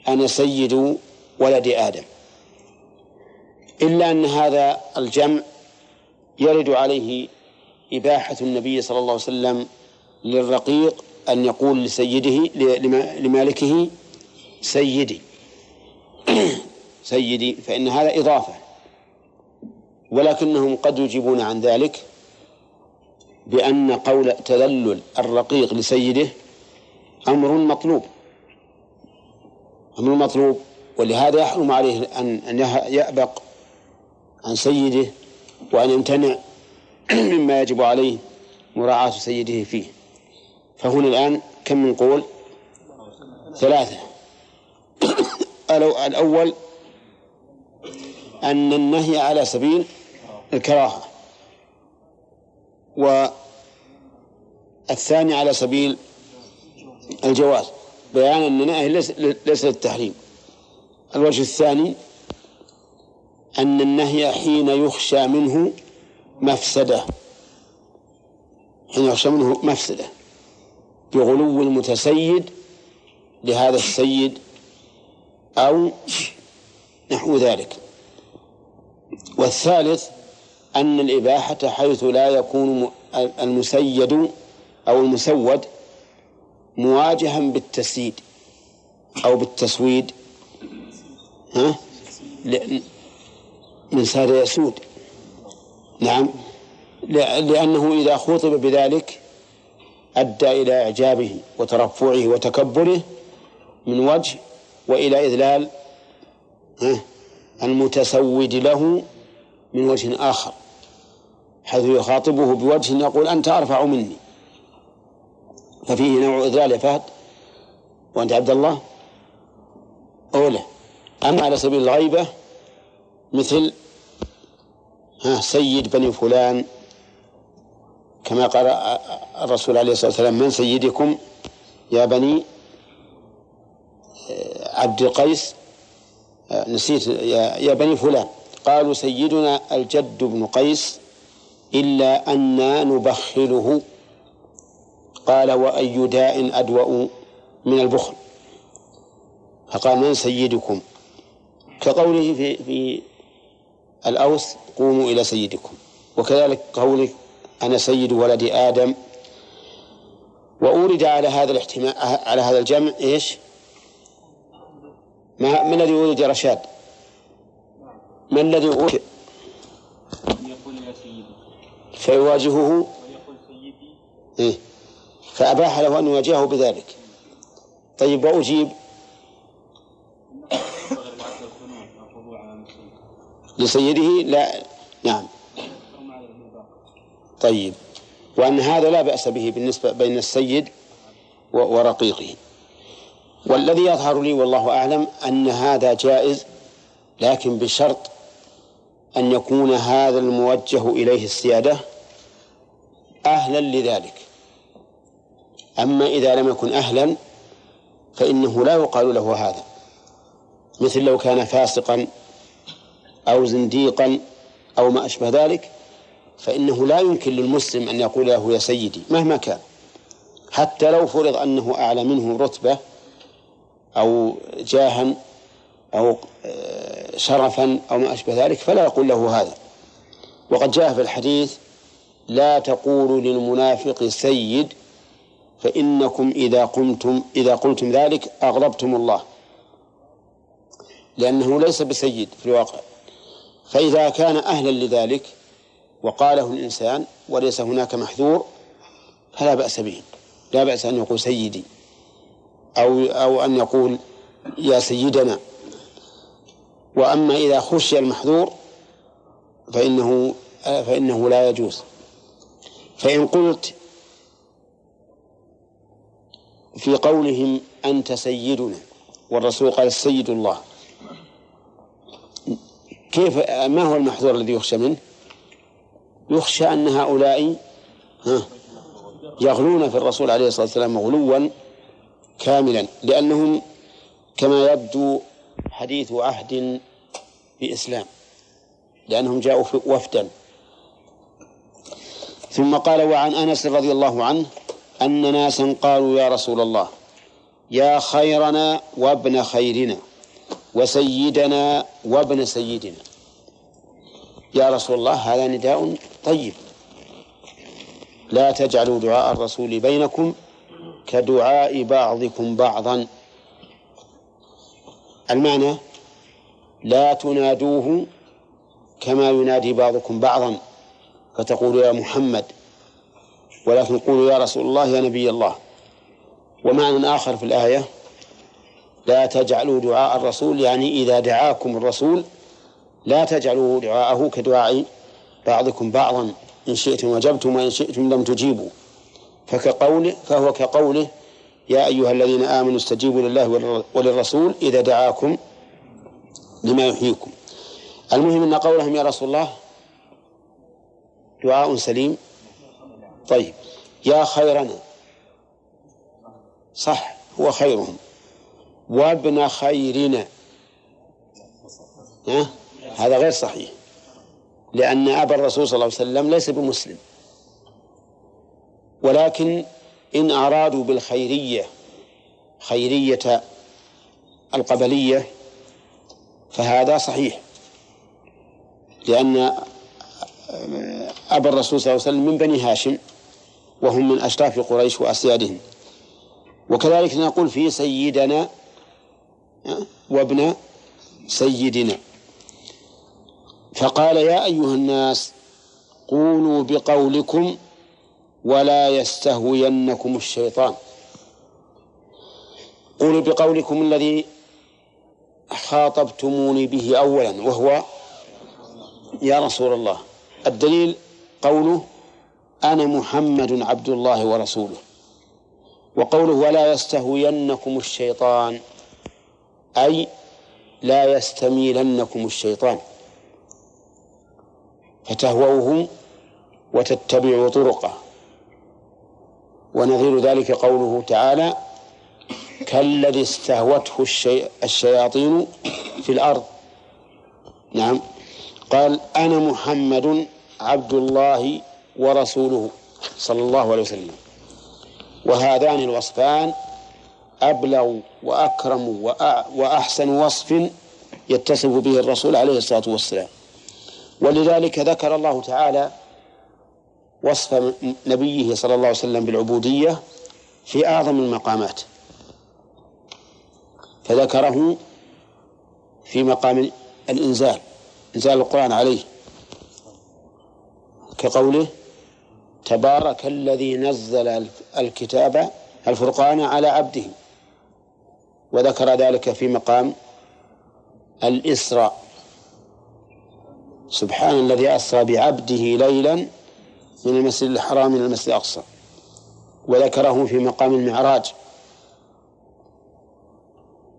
أنا سيد ولد آدم. إلا أن هذا الجمع يرد عليه إباحة النبي صلى الله عليه وسلم للرقيق أن يقول لسيده لمالكه سيدي. سيدي فإن هذا إضافة. ولكنهم قد يجيبون عن ذلك. بأن قول تذلل الرقيق لسيده أمر مطلوب. أمر مطلوب ولهذا يحرم عليه أن يأبق عن سيده وأن يمتنع مما يجب عليه مراعاة سيده فيه. فهنا الآن كم من قول؟ ثلاثة. الأول أن النهي على سبيل الكراهة. والثاني على سبيل الجواز. بيان أن النهي ليس للتحريم. الوجه الثاني أن النهي حين يخشى منه مفسدة. حين يخشى منه مفسدة. بغلو المتسيد لهذا السيد أو نحو ذلك. والثالث أن الإباحة حيث لا يكون المسيد أو المسود مواجها بالتسييد أو بالتسويد ها؟ من ساد يسود. نعم. لأنه إذا خوطب بذلك أدى إلى إعجابه وترفعه وتكبره من وجه وإلى إذلال المتسود له من وجه آخر. حيث يخاطبه بوجه يقول أنت أرفع مني. ففيه نوع إذلال يا فهد. وأنت عبد الله؟ أولى أما على سبيل الغيبة مثل ها سيد بني فلان كما قال الرسول عليه الصلاة والسلام من سيدكم يا بني؟ آه، عبد القيس؟ آه، نسيت يا بني فلان. قالوا سيدنا الجد بن قيس. إلا أنا نبخله قال وأي داء أدوأ من البخل فقال من سيدكم كقوله في في الأوس قوموا إلى سيدكم وكذلك قوله أنا سيد ولد آدم وأورد على هذا الاحتمال على هذا الجمع إيش؟ ما من الذي ولد رشاد؟ ما الذي ولد؟ فيواجهه؟ إيه؟ فأباح له أن يواجهه بذلك. طيب وأجيب؟ لسيده؟ لا. نعم. طيب. وأن هذا لا بأس به بالنسبة بين السيد ورقيقه. والذي يظهر لي والله أعلم أن هذا جائز لكن بشرط أن يكون هذا الموجه إليه السيادة. أهلا لذلك. أما إذا لم يكن أهلا فإنه لا يقال له هذا. مثل لو كان فاسقا أو زنديقا أو ما أشبه ذلك فإنه لا يمكن للمسلم أن يقول له يا سيدي مهما كان. حتى لو فرض أنه أعلى منه رتبة أو جاها أو آه، شرفا أو ما أشبه ذلك فلا يقول له هذا. وقد جاء في الحديث لا تقولوا للمنافق سيد فإنكم إذا قمتم إذا قلتم ذلك أغضبتم الله. لأنه ليس بسيد في الواقع. فإذا كان أهلا لذلك وقاله الإنسان وليس هناك محذور فلا بأس به. لا بأس أن يقول سيدي أو أو أن يقول يا سيدنا. وأما إذا خشي المحذور فإنه فإنه لا يجوز. فإن قلت في قولهم أنت سيدنا والرسول قال السيد الله. كيف ما هو المحذور الذي يخشى منه؟ يخشى أن هؤلاء ها يغلون في الرسول عليه الصلاة والسلام غلوا كاملا لأنهم كما يبدو حديث عهد بإسلام لأنهم جاءوا وفدا. ثم قال وعن أنس رضي الله عنه أن ناسا قالوا يا رسول الله يا خيرنا وابن خيرنا وسيدنا وابن سيدنا. يا رسول الله هذا نداء طيب. لا تجعلوا دعاء الرسول بينكم كدعاء بعضكم بعضا. المعنى لا تنادوه كما ينادي بعضكم بعضا. فتقول يا محمد ولكن قولوا يا رسول الله يا نبي الله. ومعنى آخر في الآية لا تجعلوا دعاء الرسول يعني إذا دعاكم الرسول لا تجعلوا دعاءه كدعاء بعضكم بعضا إن شئتم وجبتم وإن شئتم لم تجيبوا. فكقوله فهو كقوله يا أيها الذين آمنوا استجيبوا لله وللرسول إذا دعاكم لما يحييكم. المهم أن قولهم يا رسول الله دعاء سليم. طيب يا خيرنا. صح هو خيرهم. وابن خيرنا. ها؟ هذا غير صحيح. لأن أبا الرسول صلى الله عليه وسلم ليس بمسلم. ولكن إن أرادوا بالخيرية خيرية القبلية فهذا صحيح. لأن أبا الرسول صلى الله عليه وسلم من بني هاشم وهم من أشراف قريش وأسيادهم. وكذلك نقول في سيدنا وابن سيدنا. فقال يا أيها الناس قولوا بقولكم ولا يستهوينكم الشيطان. قولوا بقولكم الذي خاطبتموني به أولا وهو يا رسول الله. الدليل قوله أنا محمد عبد الله ورسوله وقوله ولا يستهوينكم الشيطان أي لا يستميلنكم الشيطان. فتهووه وتتبعوا طرقه. ونظير ذلك قوله تعالى كالذي استهوته الشي... الشياطين في الأرض. نعم. قال أنا محمد عبد الله ورسوله صلى الله عليه وسلم. وهذان الوصفان أبلغ وأكرم وأحسن وصف يتصف به الرسول عليه الصلاة والسلام. ولذلك ذكر الله تعالى وصف نبيه صلى الله عليه وسلم بالعبودية في أعظم المقامات. فذكره في مقام الإنزال. إنزال القرآن عليه. كقوله تبارك الذي نزل الكتاب الفرقان على عبده. وذكر ذلك في مقام الإسراء. سبحان الذي أسرى بعبده ليلا من المسجد الحرام إلى المسجد الأقصى. وذكره في مقام المعراج.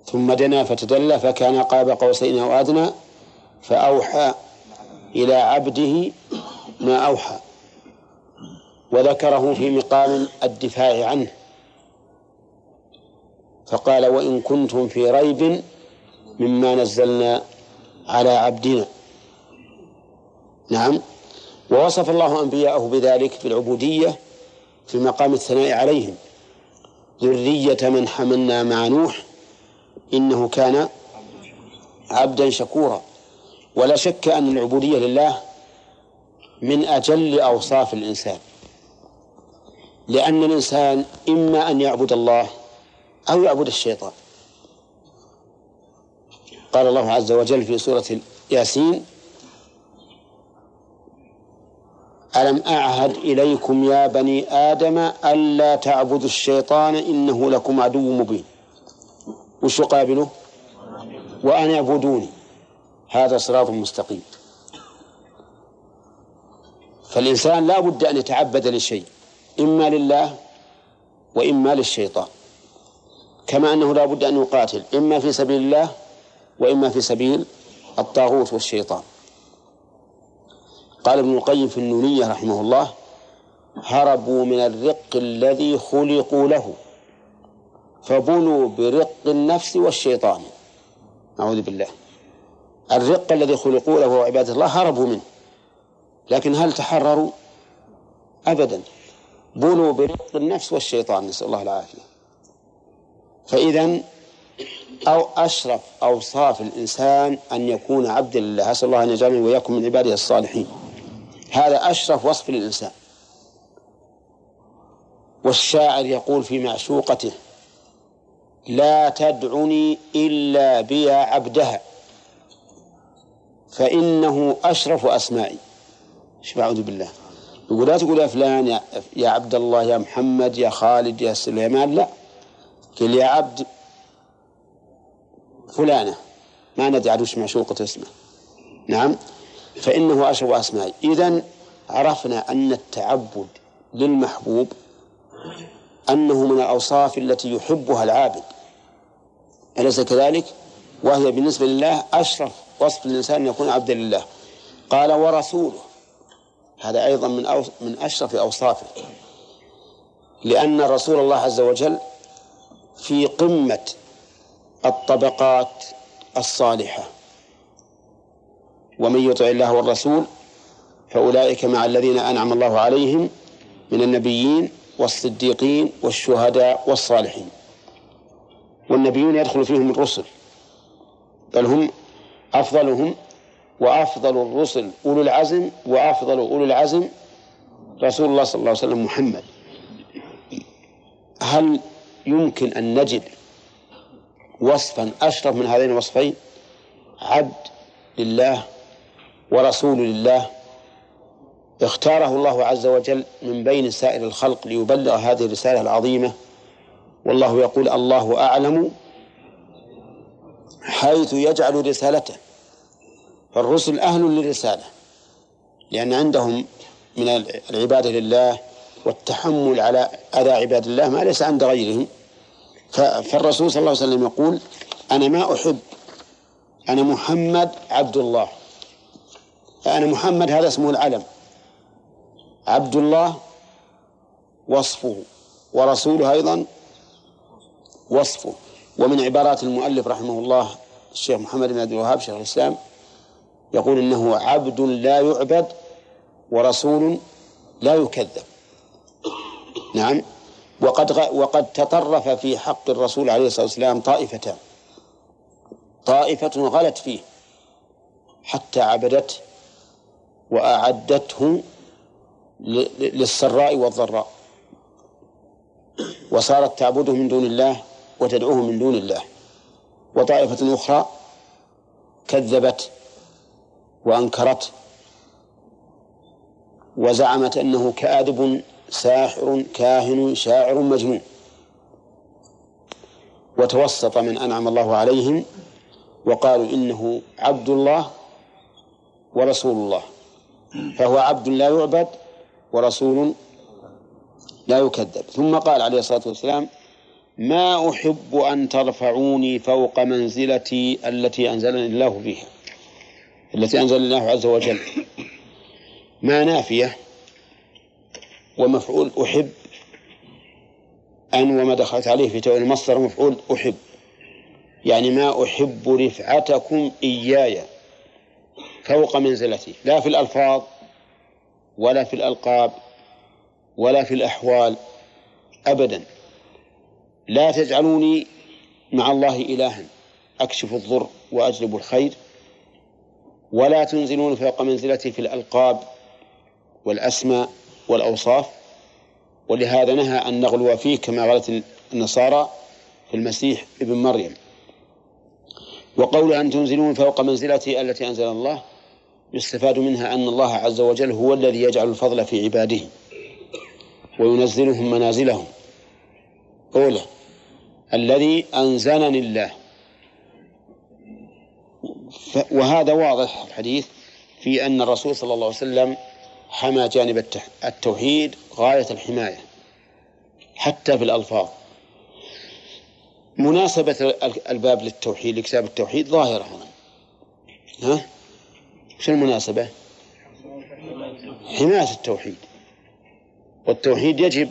ثم دنا فتدلى فكان قاب قوسين أو أدنى. فأوحى إلى عبده ما أوحى وذكره في مقام الدفاع عنه. فقال وإن كنتم في ريب مما نزلنا على عبدنا. نعم. ووصف الله أنبياءه بذلك في العبودية في مقام الثناء عليهم. ذرية من حملنا مع نوح إنه كان عبدا شكورا. ولا شك أن العبودية لله من أجل أوصاف الإنسان. لأن الإنسان إما أن يعبد الله أو يعبد الشيطان. قال الله عز وجل في سورة ياسين ألم أعهد إليكم يا بني آدم ألا تعبدوا الشيطان إنه لكم عدو مبين. وش يقابله وأن اعبدوني. هذا صراط مستقيم. فالإنسان لا بد أن يتعبد لشيء إما لله وإما للشيطان. كما أنه لا بد أن يقاتل إما في سبيل الله وإما في سبيل الطاغوت والشيطان. قال ابن القيم في النونية رحمه الله هربوا من الرق الذي خلقوا له فبلوا برق النفس والشيطان. أعوذ بالله. الرق الذي خلقوا له عبادة الله هربوا منه. لكن هل تحرروا؟ أبدا. بلوا برق النفس والشيطان نسأل الله العافية. فإذا أو أشرف أوصاف الإنسان أن يكون عبدا لله. أسأل الله أن يجعلني وإياكم من عباده الصالحين. هذا أشرف وصف للإنسان. والشاعر يقول في معشوقته لا تدعني إلا بيا عبدها. فإنه أشرف أسمائي. إيش أعوذ بالله. يقول لا تقول يا فلان يا, يا عبد الله يا محمد يا خالد يا سليمان لا. قل يا عبد فلانة. ما ندري وش معشوقة اسمه. نعم. فإنه أشرف أسمائي. إذا عرفنا أن التعبد للمحبوب أنه من الأوصاف التي يحبها العابد. أليس كذلك؟ وهي بالنسبة لله أشرف وصف الإنسان أن يكون عبدا لله. قال ورسوله. هذا أيضا من أو من أشرف أوصافه. لأن رسول الله عز وجل في قمة الطبقات الصالحة. ومن يطع الله والرسول فأولئك مع الذين أنعم الله عليهم من النبيين والصديقين والشهداء والصالحين. والنبيون يدخل فيهم الرسل بل هم أفضلهم وأفضل الرسل أولو العزم وأفضل أولو العزم رسول الله صلى الله عليه وسلم محمد. هل يمكن أن نجد وصفا أشرف من هذين الوصفين؟ عبد لله ورسول لله اختاره الله عز وجل من بين سائر الخلق ليبلغ هذه الرسالة العظيمة. والله يقول الله أعلم حيث يجعل رسالته. فالرسل أهل للرسالة لأن عندهم من العبادة لله والتحمل على أذى عباد الله ما ليس عند غيرهم. فالرسول صلى الله عليه وسلم يقول أنا ما أحب أنا محمد عبد الله. أنا محمد هذا اسمه العلم. عبد الله وصفه ورسوله أيضا وصفه. ومن عبارات المؤلف رحمه الله الشيخ محمد بن عبد الوهاب شيخ الإسلام يقول إنه عبد لا يعبد ورسول لا يكذب. نعم. وقد وقد تطرف في حق الرسول عليه الصلاة والسلام طائفتان. طائفة غلت فيه حتى عبدته وأعدته للسراء والضراء. وصارت تعبده من دون الله وتدعوه من دون الله. وطائفة أخرى كذبت وأنكرت وزعمت أنه كاذب ساحر كاهن شاعر مجنون. وتوسط من أنعم الله عليهم وقالوا إنه عبد الله ورسول الله. فهو عبد لا يعبد ورسول لا يكذب. ثم قال عليه الصلاة والسلام ما أحب أن ترفعوني فوق منزلتي التي أنزلني الله فيها. التي أنزل الله عز وجل. ما نافية ومفعول أحب. أن وما دخلت عليه في تأويل المصدر مفعول أحب. يعني ما أحب رفعتكم إياي فوق منزلتي. لا في الألفاظ ولا في الألقاب ولا في الأحوال أبدا. لا تجعلوني مع الله إلها. أكشف الضر وأجلب الخير. ولا تنزلون فوق منزلتي في الألقاب والأسماء والأوصاف. ولهذا نهى أن نغلو فيه كما غلت النصارى في المسيح ابن مريم. وقول أن تنزلون فوق منزلتي التي أنزل الله يستفاد منها أن الله عز وجل هو الذي يجعل الفضل في عباده. وينزلهم منازلهم. أولى. الذي أنزلني الله. وهذا واضح الحديث في أن الرسول صلى الله عليه وسلم حمى جانب التوحيد غاية الحماية. حتى في الألفاظ. مناسبة ال- الباب للتوحيد لكتاب التوحيد ظاهرة هنا. ها؟ شو المناسبة؟ حماية التوحيد. والتوحيد يجب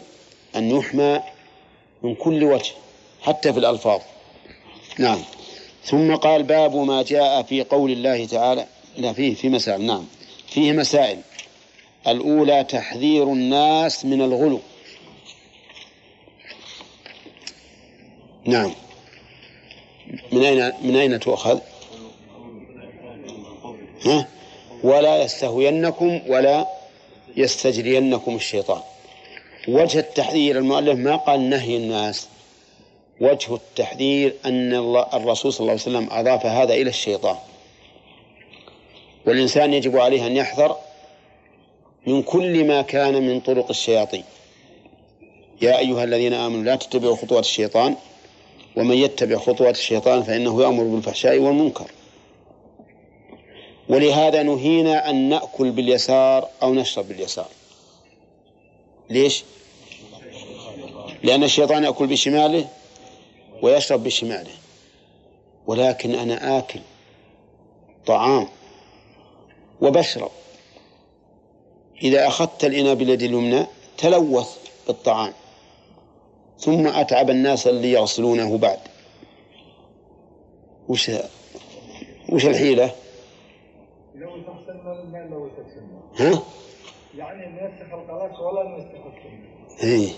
أن يحمى من كل وجه حتى في الألفاظ. نعم. ثم قال باب ما جاء في قول الله تعالى لا فيه في مسائل. نعم. فيه مسائل. الأولى تحذير الناس من الغلو. نعم. من أين من أين تؤخذ؟ ها؟ ولا يستهوينكم ولا يستجرينكم الشيطان. وجه التحذير المؤلف ما قال نهي الناس. وجه التحذير أن الرسول صلى الله عليه وسلم أضاف هذا إلى الشيطان. والإنسان يجب عليه أن يحذر من كل ما كان من طرق الشياطين. يا أيها الذين آمنوا لا تتبعوا خطوات الشيطان. ومن يتبع خطوات الشيطان فإنه يأمر بالفحشاء والمنكر. ولهذا نهينا أن نأكل باليسار أو نشرب باليسار. ليش؟ لأن الشيطان يأكل بشماله ويشرب بشماله ولكن أنا آكل طعام وبشرب إذا أخذت الإناء باليد اليمنى تلوث بالطعام ثم أتعب الناس اللي يغسلونه بعد وش وش الحيلة؟ ها؟ يعني نسخ القلاش ولا نسخ السنة إيه.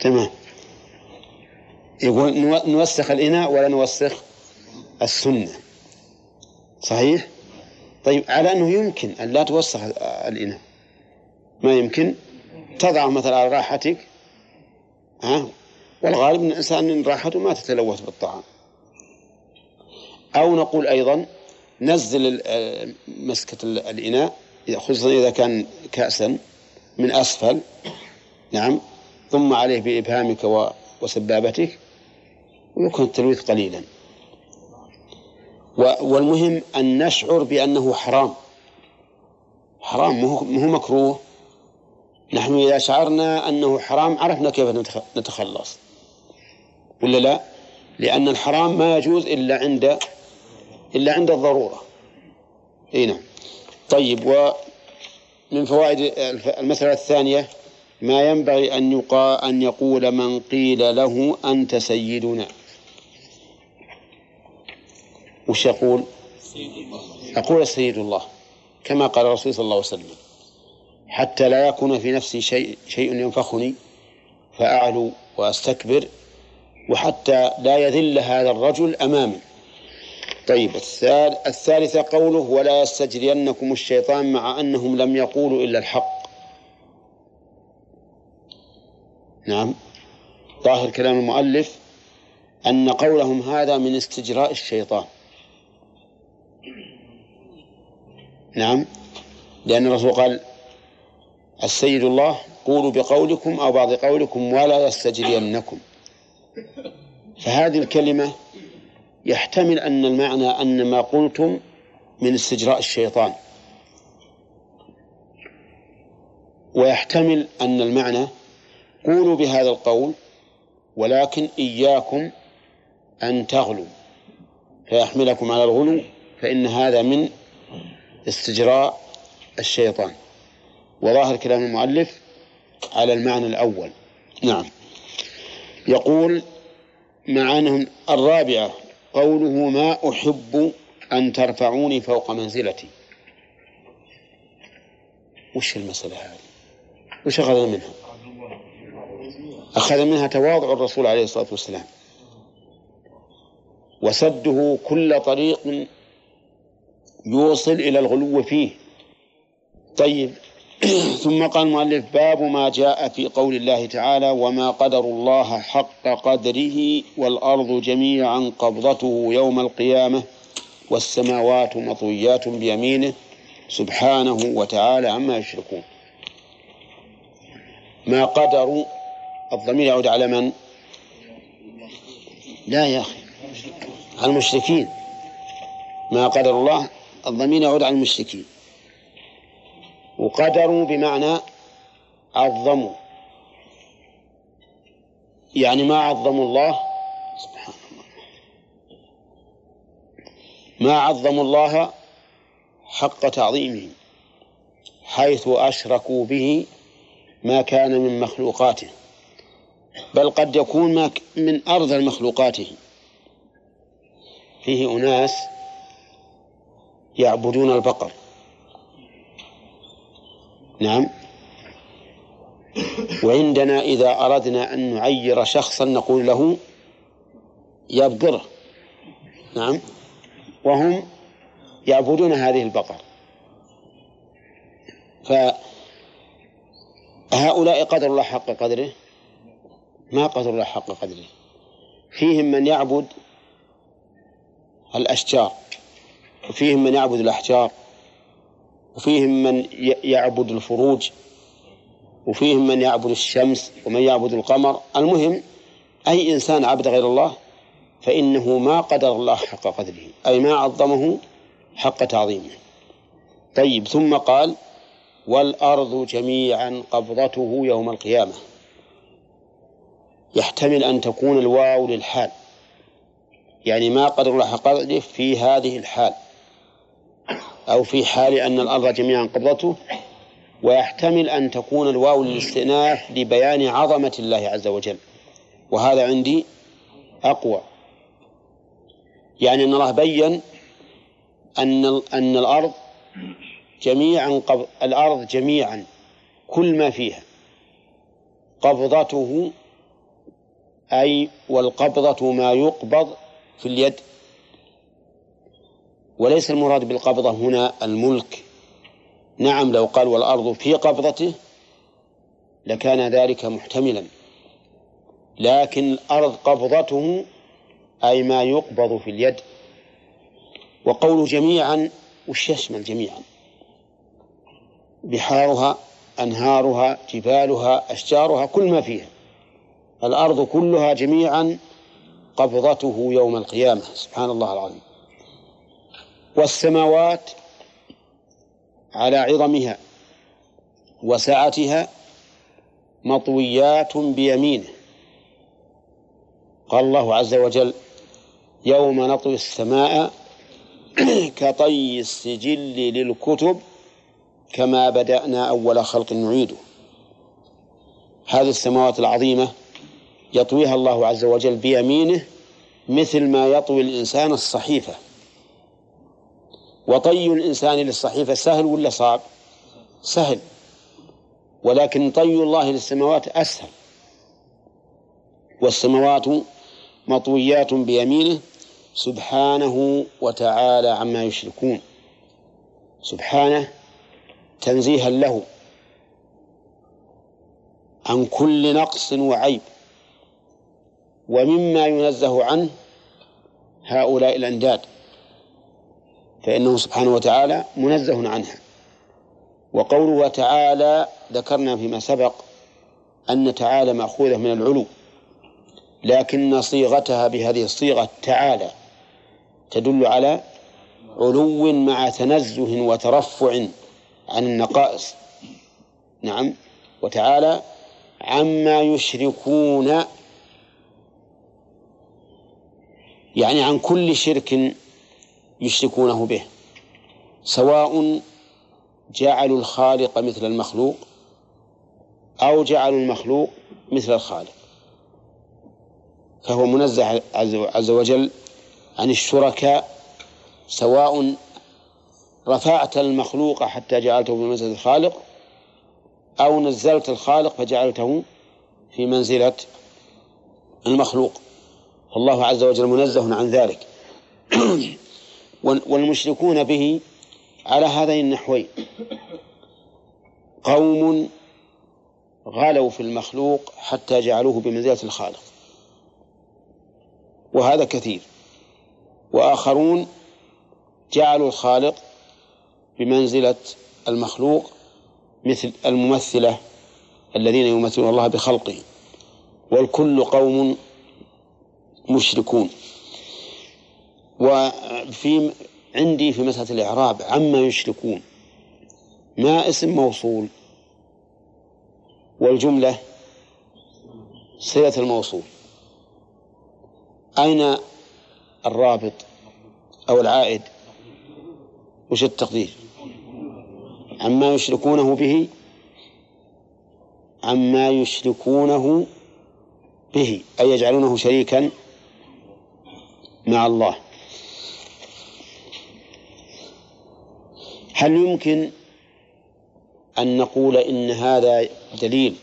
تمام. يقول نو- نوسخ الإناء ولا نوسخ السنة. صحيح؟ طيب على أنه يمكن أن لا توسخ الإناء. ما يمكن؟ تضع مثلا على راحتك. ها؟ والغالب أن الإنسان إن راحته ما تتلوث بالطعام. أو نقول أيضا نزل آه، مسكة ال- الإناء خصوصا إذا كان كأسا من أسفل نعم ثم عليه بإبهامك وسبابتك ويكون التلويث قليلا. والمهم أن نشعر بأنه حرام. حرام مو مكروه. نحن إذا شعرنا أنه حرام عرفنا كيف نتخ- نتخلص. ولا لا؟ لأن الحرام ما يجوز إلا عند إلا عند الضرورة. أي نعم. طيب ومن فوائد المسألة الثانية ما ينبغي أن يقال أن يقول من قيل له أنت سيدنا؟ وش يقول؟ أقول سيد الله كما قال الرسول صلى الله عليه وسلم حتى لا يكون في نفسي شيء شيء ينفخني فأعلو وأستكبر وحتى لا يذل هذا الرجل أمامي. طيب الثال- الثالثة قوله ولا يستجرينكم الشيطان مع أنهم لم يقولوا إلا الحق. نعم. ظاهر كلام المؤلف أن قولهم هذا من استجراء الشيطان. نعم. لأن الرسول قال السيد الله قولوا بقولكم أو بعض قولكم ولا يستجرينكم. فهذه الكلمة يحتمل أن المعنى أن ما قلتم من استجراء الشيطان. ويحتمل أن المعنى قولوا بهذا القول ولكن إياكم أن تغلوا فيحملكم على الغلو فإن هذا من استجراء الشيطان. وظاهر كلام المؤلف على المعنى الأول. نعم. يقول معانهم الرابعة قوله ما أحب أن ترفعوني فوق منزلتي. وش المسألة هذه؟ وش أخذنا منها؟ أخذ منها تواضع الرسول عليه الصلاة والسلام. وسده كل طريق يوصل إلى الغلو فيه. طيب ثم قال المؤلف باب ما جاء في قول الله تعالى وما قدر الله حق قدره والأرض جميعا قبضته يوم القيامة والسماوات مطويات بيمينه سبحانه وتعالى عما يشركون. ما قدروا الضمير يعود على من؟ لا يا أخي على المشركين. ما قدر الله الضمير يعود على المشركين. وقدروا بمعنى عظموا. يعني ما عظموا الله. سبحان الله. ما عظموا الله حق تعظيمه حيث أشركوا به ما كان من مخلوقاته بل قد يكون ما من أرض مخلوقاته. فيه أناس يعبدون البقر. نعم. وعندنا إذا أردنا أن نعير شخصا نقول له يبقره نعم. وهم يعبدون هذه البقر. فهؤلاء قدر الله حق قدره؟ ما قدر الله حق قدره. فيهم من يعبد الأشجار. وفيهم من يعبد الأحجار. وفيهم من يعبد الفروج وفيهم من يعبد الشمس ومن يعبد القمر. المهم أي إنسان عبد غير الله فإنه ما قدر الله حق قدره أي ما عظمه حق تعظيمه. طيب ثم قال والأرض جميعا قبضته يوم القيامة. يحتمل أن تكون الواو للحال يعني ما قدر الله حق قدره في هذه الحال. أو في حال أن الأرض جميعا قبضته ويحتمل أن تكون الواو للاستئناف لبيان عظمة الله عز وجل. وهذا عندي أقوى. يعني أن الله بين أن أن الأرض جميعا الأرض جميعا كل ما فيها. قبضته أي والقبضة ما يقبض في اليد. وليس المراد بالقبضة هنا الملك. نعم لو قال والأرض في قبضته لكان ذلك محتملا. لكن الأرض قبضته أي ما يقبض في اليد. وقول جميعا وش يشمل جميعا. بحارها أنهارها جبالها أشجارها كل ما فيها. الأرض كلها جميعا قبضته يوم القيامة. سبحان الله العظيم. والسماوات على عظمها وسعتها مطويات بيمينه. قال الله عز وجل يوم نطوي السماء كطي السجل للكتب كما بدأنا أول خلق نعيده. هذه السماوات العظيمة يطويها الله عز وجل بيمينه مثل ما يطوي الإنسان الصحيفة. وطي الإنسان للصحيفة سهل ولا صعب؟ سهل. ولكن طي الله للسماوات أسهل. والسماوات مطويات بيمينه سبحانه وتعالى عما يشركون. سبحانه تنزيها له عن كل نقص وعيب. ومما ينزه عنه هؤلاء الأنداد. فإنه سبحانه وتعالى منزه عنها. وقوله تعالى ذكرنا فيما سبق أن تعالى مأخوذة من العلو لكن صيغتها بهذه الصيغة تعالى تدل على علو مع تنزه وترفع عن النقائص. نعم. وتعالى عما يشركون يعني عن كل شرك يشركونه به. سواء جعلوا الخالق مثل المخلوق أو جعلوا المخلوق مثل الخالق. فهو منزه عز وجل عن الشركاء سواء رفعت المخلوق حتى جعلته بمنزلة الخالق أو نزلت الخالق فجعلته في منزلة المخلوق. فالله عز وجل منزه عن ذلك. والمشركون به على هذين النحوين. قوم غلوا في المخلوق حتى جعلوه بمنزلة الخالق. وهذا كثير. وآخرون جعلوا الخالق بمنزلة المخلوق مثل الممثلة الذين يمثلون الله بخلقه. والكل قوم مشركون. وفي عندي في مسألة الإعراب عما يشركون. ما اسم موصول؟ والجملة صلة الموصول. أين الرابط أو العائد؟ وش التقدير؟ عما يشركونه به؟ عما يشركونه به أي يجعلونه شريكا مع الله. هل يمكن أن نقول إن هذا دليل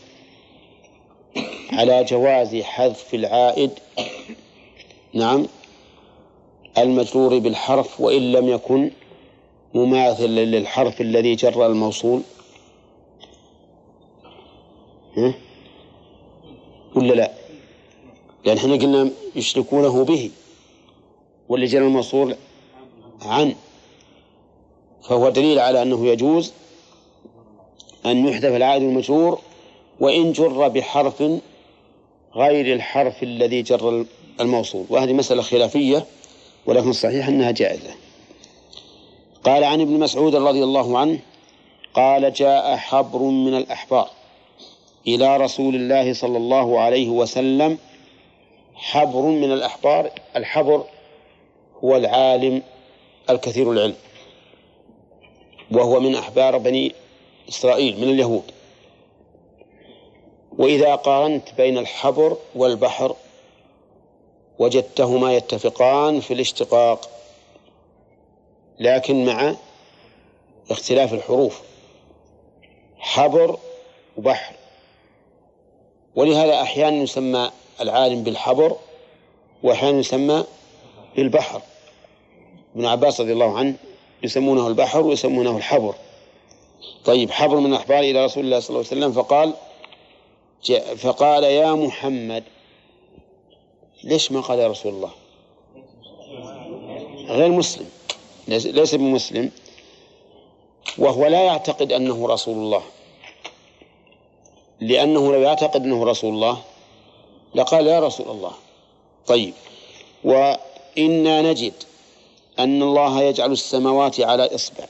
على جواز حذف العائد؟ نعم. المجرور بالحرف وإن لم يكن مماثلا للحرف الذي جر الموصول. ها؟ ولا لا؟ لأن إحنا قلنا يشركونه به. واللي جر الموصول عن. فهو دليل على أنه يجوز أن يحذف العائد المجرور وإن جر بحرف غير الحرف الذي جر الموصول. وهذه مسألة خلافية ولكن الصحيح أنها جائزة. قال عن ابن مسعود رضي الله عنه قال جاء حبر من الأحبار إلى رسول الله صلى الله عليه وسلم. حبر من الأحبار الحبر هو العالم الكثير العلم. وهو من أحبار بني إسرائيل من اليهود. وإذا قارنت بين الحبر والبحر وجدتهما يتفقان في الاشتقاق لكن مع اختلاف الحروف. حبر وبحر. ولهذا أحيانا يسمى العالم بالحبر وأحيانا يسمى بالبحر. ابن عباس رضي الله عنه يسمونه البحر ويسمونه الحبر. طيب حبر من الأحبار إلى رسول الله صلى الله عليه وسلم فقال فقال يا محمد. ليش ما قال يا رسول الله؟ غير مسلم. ليس بمسلم. وهو لا يعتقد أنه رسول الله. لأنه لو يعتقد أنه رسول الله لقال يا رسول الله. طيب وإنا نجد أن الله يجعل السماوات على إصبع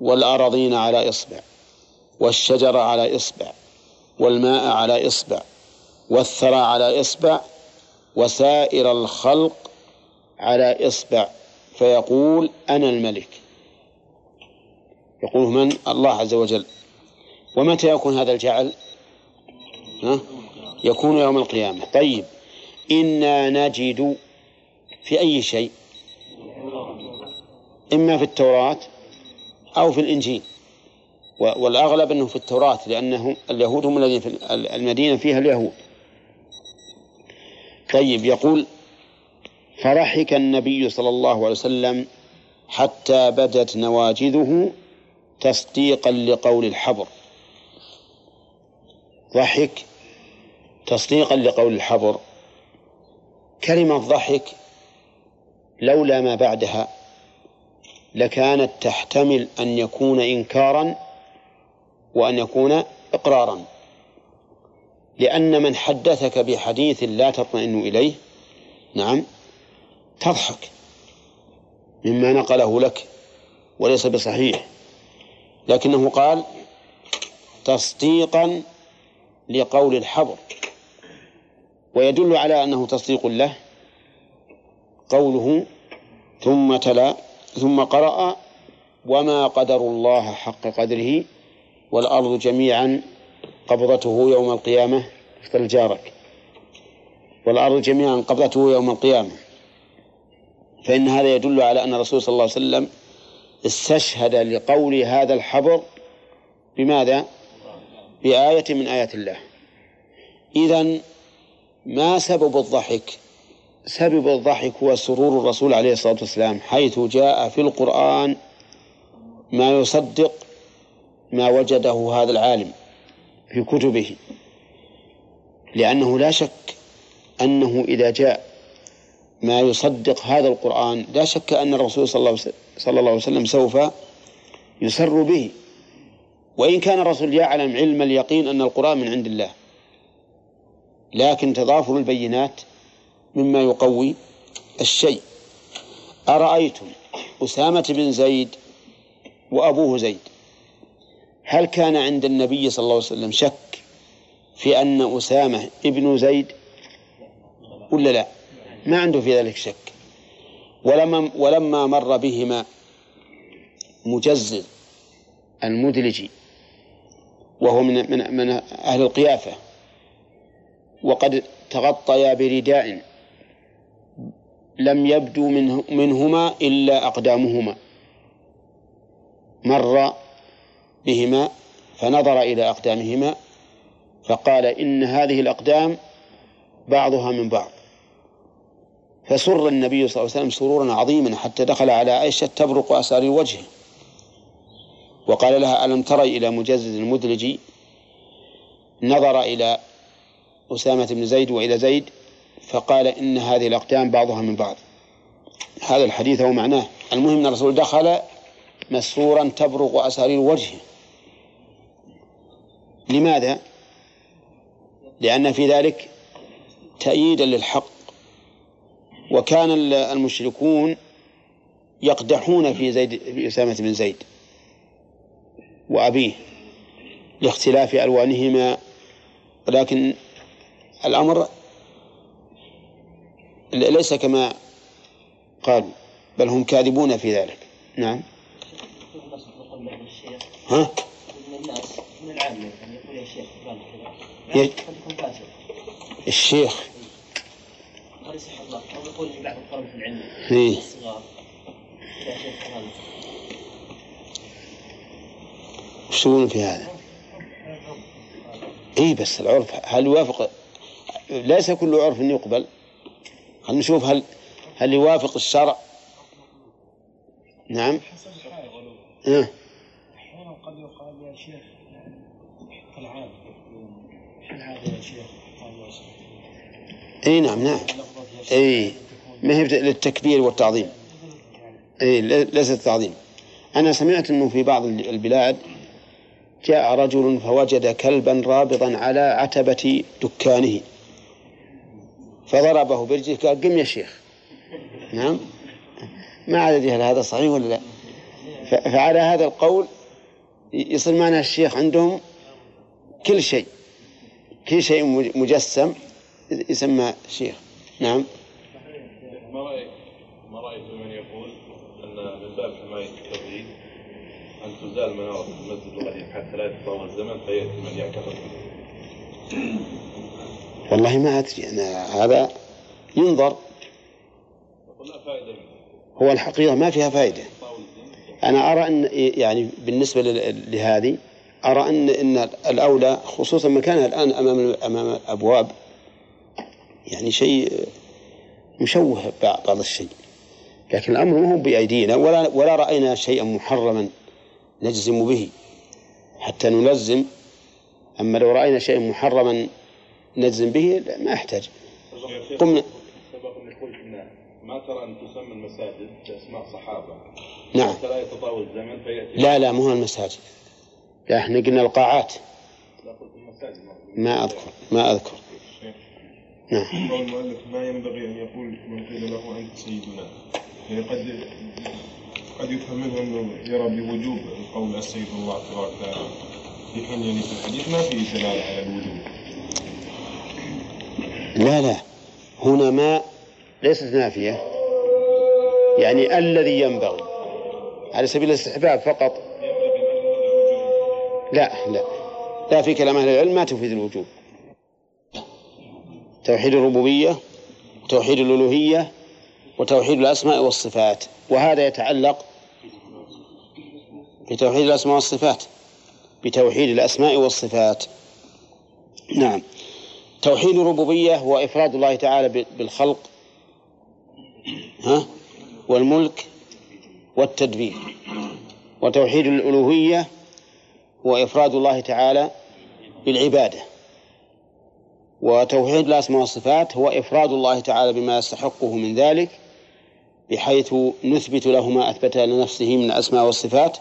والأراضين على إصبع والشجر على إصبع والماء على إصبع والثرى على إصبع وسائر الخلق على إصبع. فيقول أنا الملك. يقول من؟ الله عز وجل. ومتى يكون هذا الجعل؟ ها؟ يكون يوم القيامة. طيب إنا نجد في أي شيء؟ إما في التوراة أو في الإنجيل. والأغلب أنه في التوراة لأنه اليهود هم الذين في المدينة فيها اليهود. طيب يقول فرحك النبي صلى الله عليه وسلم حتى بدت نواجذه تصديقا لقول الحبر. ضحك تصديقا لقول الحبر. كلمة ضحك لولا ما بعدها لكانت تحتمل أن يكون إنكارا وأن يكون إقرارا. لأن من حدثك بحديث لا تطمئن إليه نعم تضحك مما نقله لك وليس بصحيح. لكنه قال تصديقا لقول الحبر. ويدل على أنه تصديق له قوله ثم تلا ثم قرأ وما قدر الله حق قدره والأرض جميعا قبضته يوم القيامة اختل جارك والأرض جميعا قبضته يوم القيامة فإن هذا يدل على أن الرسول صلى الله عليه وسلم استشهد لقول هذا الحبر بماذا؟ بآية من آيات الله إذا ما سبب الضحك؟ سبب الضحك هو سرور الرسول عليه الصلاة والسلام حيث جاء في القرآن ما يصدق ما وجده هذا العالم في كتبه لأنه لا شك أنه إذا جاء ما يصدق هذا القرآن لا شك أن الرسول صلى الله, عليه وسلم سوف يسر به. وإن كان الرسول يعلم علم اليقين أن القرآن من عند الله لكن تضافر البينات مما يقوي الشيء. أرأيتم أسامة بن زيد وأبوه زيد هل كان عند النبي صلى الله عليه وسلم شك في أن أسامة ابن زيد ولا لا؟ ما عنده في ذلك شك. ولما ولما مر بهما مجزز المدلج وهو من من من أهل القيافة وقد تغطيا برداء لم يبدو منه منهما إلا أقدامهما. مر بهما فنظر إلى أقدامهما فقال إن هذه الأقدام بعضها من بعض. فسر النبي صلى الله عليه وسلم سرورا عظيما حتى دخل على عائشة تبرق أسارير وجهه. وقال لها ألم تري إلى مجزز المدلج؟ نظر إلى أسامة بن زيد وإلى زيد فقال إن هذه الأقدام بعضها من بعض. هذا الحديث هو معناه. المهم أن الرسول دخل مسرورا تبرق أسارير وجهه. لماذا؟ لأن في ذلك تأييدا للحق. وكان المشركون يقدحون في زيد في أسامة بن زيد وأبيه لاختلاف ألوانهما ولكن الأمر ليس كما قالوا بل هم كاذبون في ذلك نعم ها؟ قد الشيخ قال يصح الله أو يقول بعض العلم. الصغار يا شيخ وش في هذا؟ اي بس العرف هل يوافق ليس كل عرف يقبل خلينا نشوف هل هل يوافق الشرع. نعم. آه. أحيانا قد يقال يا شيخ هل هذا يا شيخ قال يا شيخ اي نعم نعم. اي ما هي للتكبير والتعظيم. اي ليست تعظيم أنا سمعت إنه في بعض البلاد جاء رجل فوجد كلبا رابضا على عتبة دكانه. فضربه برجله قال قم يا شيخ. نعم؟ ما عاد هل هذا صحيح ولا لا. فعلى هذا القول يصير معنى الشيخ عندهم كل شيء كل شيء مج- مجسم يسمى شيخ. نعم؟ ما رأيك ما رأيك من يقول أن من باب حماية التوحيد أن تزال منارة المسجد القديم حتى لا يتطاول الزمن فيأتي من يعتقد والله ما أدري أنا هذا ينظر. هو الحقيقة ما فيها فائدة أنا أرى أن يعني بالنسبة لهذه أرى أن أن الأولى خصوصا مكانها الآن أمام أمام الأبواب يعني شيء مشوه بعض بعض الشيء. لكن الأمر ما هو بأيدينا ولا ولا رأينا شيئا محرما نجزم به. حتى نلزم أما لو رأينا شيئا محرما نجزم به لا، ما يحتاج. قمنا سبق أن قلت ما ترى أن تسمى المساجد بأسماء صحابة. نعم. حتى لا يتطاول الزمن فيأتي لا لا مو المساجد لا إحنا قلنا القاعات. لا قلت المساجد. ما أذكر ما أذكر. نعم. قول المؤلف ما ينبغي أن يقول من قيل له أنت سيدنا؟ يعني قد قد يفهم منه أنه يرى بوجوب قول السيد الله تبارك وتعالى. في حين يعني في الحديث ما في دلالة على الوجوب. لا لا. هنا ما ليست نافية. يعني الذي ينبغي. على سبيل الاستحباب فقط. لا لا. لا في كلام أهل العلم ما تفيد الوجوب. توحيد الربوبية وتوحيد الألوهية وتوحيد الأسماء والصفات. وهذا يتعلق بتوحيد الأسماء والصفات. بتوحيد الأسماء والصفات. نعم. توحيد الربوبية هو إفراد الله تعالى بالخلق ها؟ والملك والتدبير. وتوحيد الألوهية هو إفراد الله تعالى بالعبادة. وتوحيد الأسماء والصفات هو إفراد الله تعالى بما يستحقه من ذلك بحيث نثبت له ما أثبت لنفسه من الأسماء والصفات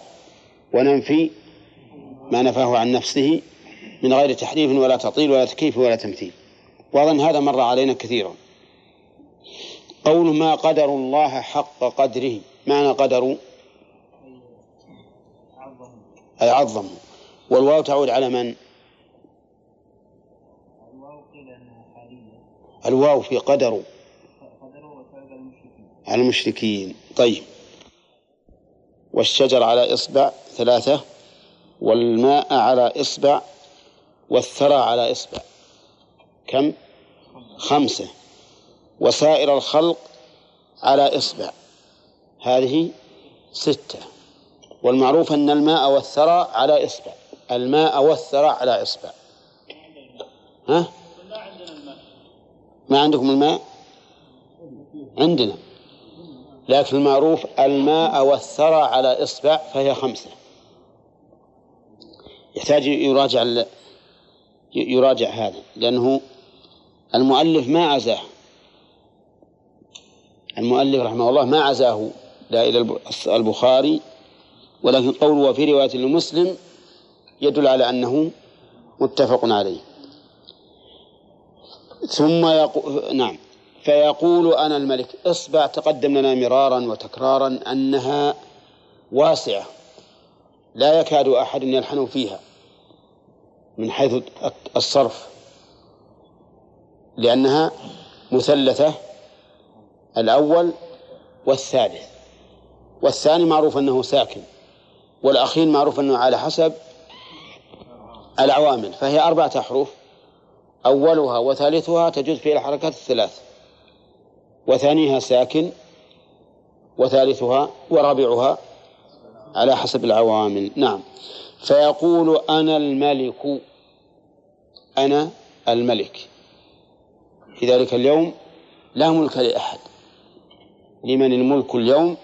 وننفي ما نفاه عن نفسه من غير تحريف ولا تعطيل ولا تكييف ولا تمثيل. وأظن هذا مر علينا كثيرا. قول ما قدر الله حق قدره. معنى قدروا أي عظموا والواو تعود على من؟ الواو في قدر. على المشركين. طيب. والشجر على إصبع ثلاثة والماء على إصبع والثرى على إصبع. كم؟ خمسة. وسائر الخلق على إصبع. هذه ستة. والمعروف أن الماء والثرى على إصبع. الماء والثرى على إصبع. ها؟ ما عندكم الماء؟ عندنا. لكن المعروف الماء والثرى على إصبع فهي خمسة. يحتاج يراجع يراجع هذا لأنه المؤلف ما عزاه. المؤلف رحمه الله ما عزاه لا إلى البخاري ولكن قوله وفي رواية لمسلم يدل على أنه متفق عليه. ثم يقول نعم فيقول أنا الملك إصبع تقدم لنا مرارا وتكرارا أنها واسعة لا يكاد أحد يلحن فيها. من حيث الصرف لأنها مثلثة الأول والثالث. والثاني معروف أنه ساكن والأخير معروف أنه على حسب العوامل فهي أربعة أحرف أولها وثالثها تجوز فيها الحركات الثلاث. وثانيها ساكن وثالثها ورابعها على حسب العوامل. نعم. فيقول أنا الملك. أنا الملك. في ذلك اليوم لا ملك لأحد. لمن الملك اليوم؟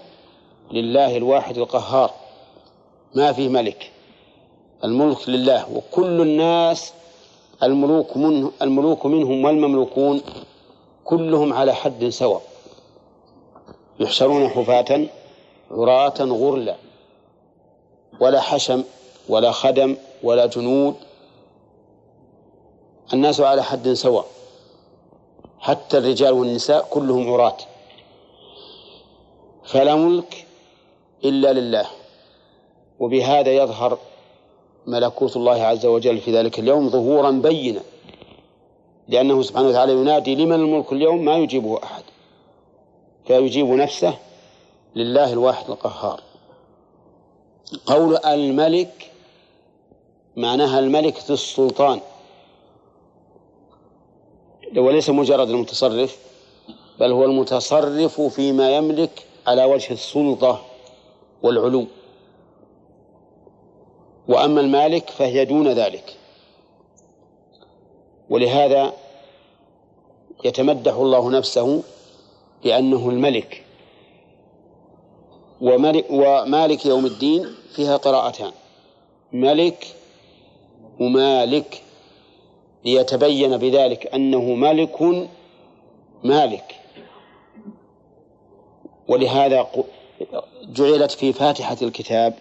لله الواحد القهار. ما فيه ملك. الملك لله. وكل الناس الملوك من الملوك منهم والمملوكون كلهم على حد سواء. يحشرون حفاة عراة غرلا. ولا حشم ولا خدم ولا جنود. الناس على حد سواء. حتى الرجال والنساء كلهم عراة. فلا ملك إلا لله. وبهذا يظهر ملكوت الله عز وجل في ذلك اليوم ظهورا بينا. لأنه سبحانه وتعالى ينادي لمن الملك اليوم؟ ما يجيبه أحد. فيجيب نفسه لله الواحد القهار. قول الملك معناها الملك ذو السلطان. وليس مجرد المتصرف بل هو المتصرف فيما يملك على وجه السلطة والعلو وأما المالك فهي دون ذلك. ولهذا يتمدح الله نفسه بأنه الملك. ومالك يوم الدين فيها قراءتان ملك ومالك ليتبين بذلك أنه ملك مالك. ولهذا جعلت في فاتحة الكتاب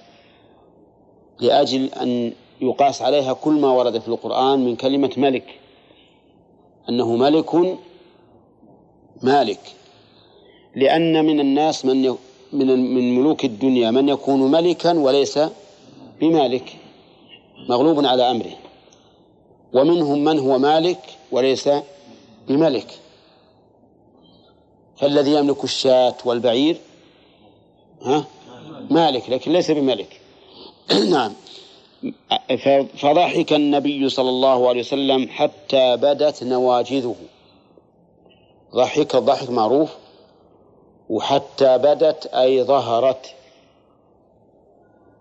لأجل أن يقاس عليها كل ما ورد في القرآن من كلمة ملك. أنه ملك مالك. لأن من الناس من من من ملوك الدنيا من يكون ملكا وليس بمالك. مغلوب على أمره. ومنهم من هو مالك وليس بملك. فالذي يملك الشاة والبعير ها؟ مالك لكن ليس بملك. نعم. فضحك النبي صلى الله عليه وسلم حتى بدت نواجذه. ضحك الضحك معروف. وحتى بدت أي ظهرت.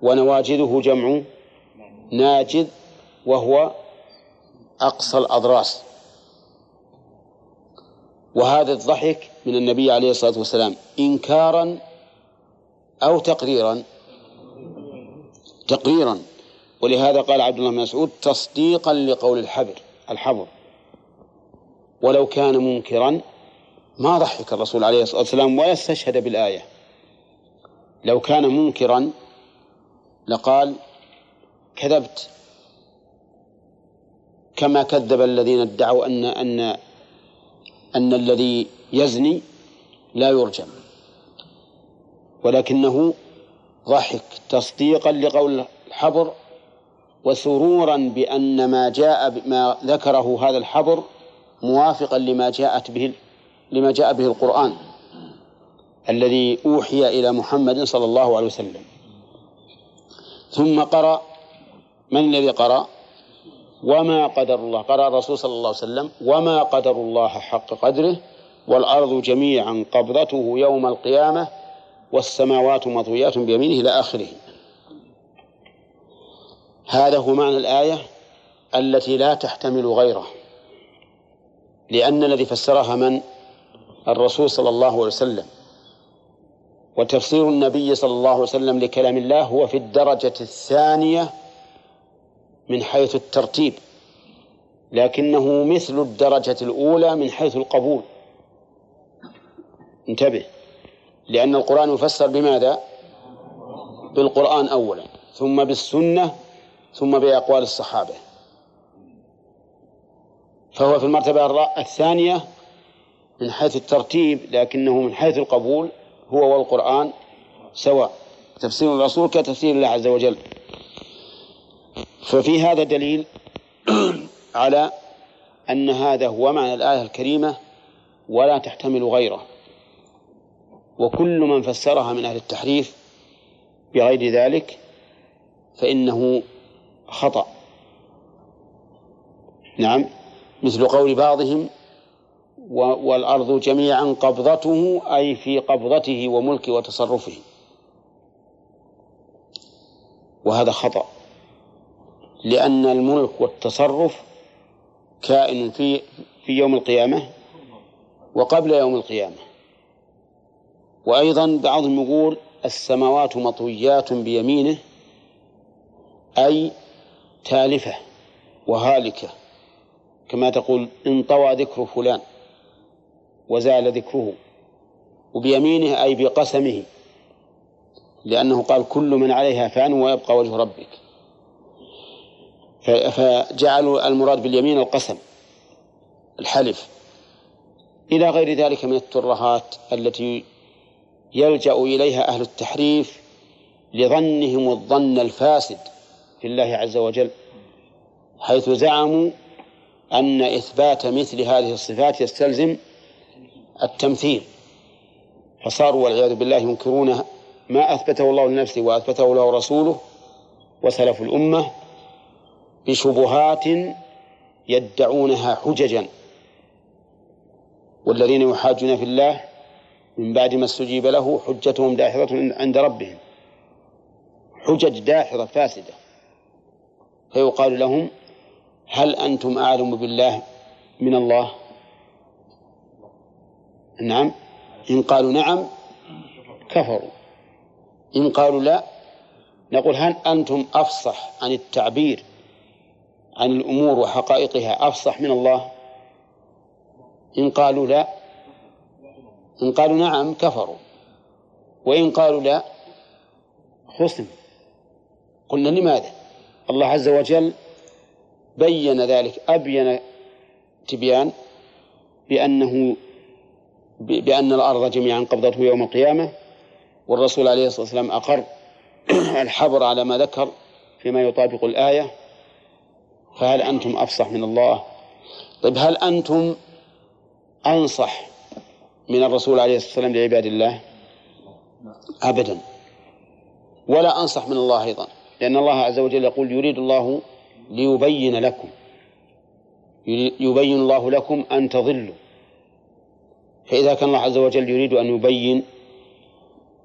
ونواجذه جمع ناجذ وهو أقصى الأضراس. وهذا الضحك من النبي عليه الصلاة والسلام إنكارا أو تقريرا. تقريرا. ولهذا قال عبد الله بن مسعود تصديقا لقول الحبر الحبر. ولو كان منكرا ما ضحك الرسول عليه الصلاة والسلام ولا استشهد بالآية. لو كان منكرا لقال كذبت. كما كذب الذين ادعوا أن أن أن الذي يزني لا يرجم. ولكنه ضحك تصديقا لقول الحبر وسرورا بأن ما جاء ما ذكره هذا الحبر موافقا لما جاءت به لما جاء به القرآن الذي أوحي إلى محمد صلى الله عليه وسلم. ثم قرأ من الذي قرأ؟ وما قدر الله. قرأ الرسول صلى الله عليه وسلم وما قدر الله حق قدره والأرض جميعا قبضته يوم القيامة والسماوات مطويات بيمينه إلى آخره. هذا هو معنى الآية التي لا تحتمل غيره. لأن الذي فسرها من؟ الرسول صلى الله عليه وسلم. وتفسير النبي صلى الله عليه وسلم لكلام الله هو في الدرجة الثانية من حيث الترتيب لكنه مثل الدرجة الأولى من حيث القبول. انتبه لأن القرآن يفسر بماذا؟ بالقرآن أولا ثم بالسنة ثم بأقوال الصحابة. فهو في المرتبة الثانية من حيث الترتيب لكنه من حيث القبول هو والقرآن سواء. تفسير الرسول كتفسير الله عز وجل. ففي هذا دليل على أن هذا هو معنى الآية الكريمة ولا تحتمل غيره. وكل من فسرها من أهل التحريف بغير ذلك فإنه خطأ. نعم مثل قول بعضهم والأرض جميعا قبضته أي في قبضته وملكه وتصرفه. وهذا خطأ. لأن الملك والتصرف كائن في في يوم القيامة وقبل يوم القيامة. وأيضا بعضهم يقول السماوات مطويات بيمينه أي تالفة وهالكة. كما تقول انطوى ذكر فلان وزال ذكره وبيمينه أي بقسمه لأنه قال كل من عليها فان ويبقى وجه ربك. فجعلوا المراد باليمين القسم الحلف. إلى غير ذلك من الترهات التي يلجأ إليها أهل التحريف لظنهم الظن الفاسد في الله عز وجل حيث زعموا أن إثبات مثل هذه الصفات يستلزم التمثيل. فصاروا والعياذ بالله ينكرون ما أثبته الله لنفسه وأثبته له رسوله وسلف الأمة بشبهات يدعونها حججا والذين يحاجون في الله من بعد ما استجيب له حجتهم داحضة عند ربهم. حجج داحضة فاسدة. فيقال لهم هل أنتم أعلم بالله من الله؟ نعم. إن قالوا نعم كفروا. إن قالوا لا نقول هل أنتم أفصح عن التعبير عن الأمور وحقائقها أفصح من الله؟ إن قالوا لا إن قالوا نعم كفروا وإن قالوا لا خصم قلنا لماذا؟ الله عز وجل بين ذلك أبين تبيان بأنه بأن الأرض جميعا قبضته يوم القيامة والرسول عليه الصلاة والسلام أقر الحبر على ما ذكر فيما يطابق الآية. فهل أنتم أفصح من الله. طيب هل أنتم أنصح من الرسول عليه الصلاة والسلام لعباد الله؟ أبدا. ولا أنصح من الله أيضا لأن الله عز وجل يقول يريد الله ليبين لكم. يبين الله لكم أن تضلوا. فإذا كان الله عز وجل يريد أن يبين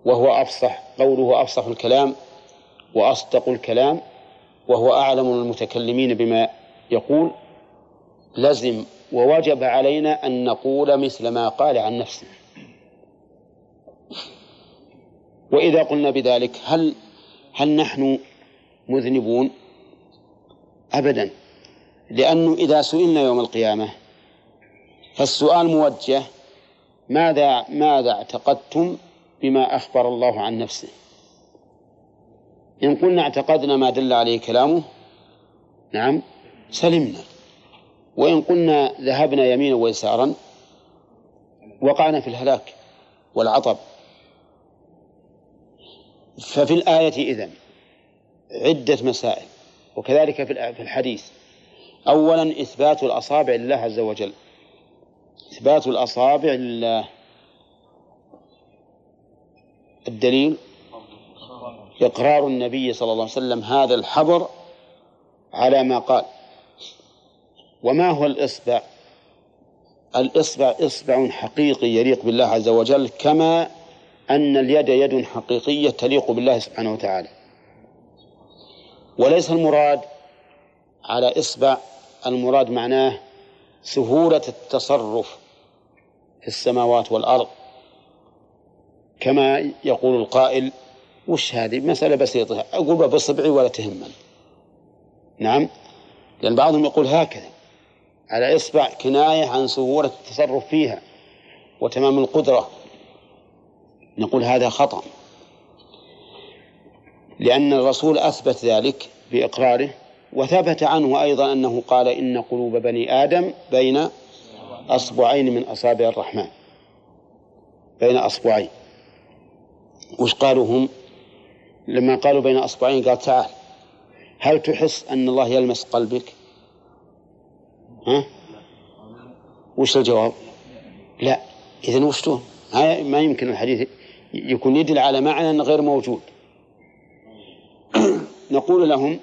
وهو أفصح قوله أفصح الكلام وأصدق الكلام وهو أعلم المتكلمين بما يقول لزم ووجب علينا أن نقول مثل ما قال عن نفسه. وإذا قلنا بذلك هل هل نحن مذنبون؟ أبدا. لأنه إذا سئلنا يوم القيامة فالسؤال موجه ماذا ماذا اعتقدتم بما أخبر الله عن نفسه؟ إن قلنا اعتقدنا ما دل عليه كلامه نعم سلمنا. وإن قلنا ذهبنا يمينا ويسارا وقعنا في الهلاك والعطب. ففي الآية إذن عدة مسائل. وكذلك في الحديث. أولا إثبات الأصابع لله عز وجل. إثبات الأصابع لله. الدليل إقرار النبي صلى الله عليه وسلم هذا الحبر على ما قال. وما هو الإصبع؟ الإصبع إصبع حقيقي يليق بالله عز وجل كما أن اليد يد حقيقية تليق بالله سبحانه وتعالى. وليس المراد على إصبع المراد معناه سهولة التصرف في السماوات والأرض كما يقول القائل وش هذه؟ مسألة بسيطة. أقول بصبعي ولا تهمني نعم؟ لأن بعضهم يقول هكذا. على إصبع كناية عن سهولة التصرف فيها وتمام القدرة. نقول هذا خطأ. لأن الرسول أثبت ذلك بإقراره وثبت عنه أيضا أنه قال إن قلوب بني آدم بين أصبعين من أصابع الرحمن. بين أصبعين. وش قالوا هم؟ لما قالوا بين أصبعين قال تعال هل تحس أن الله يلمس قلبك؟ ها؟ وش الجواب؟ لا إذا وش ما يمكن الحديث يكون يدل على معنى غير موجود. نقول لهم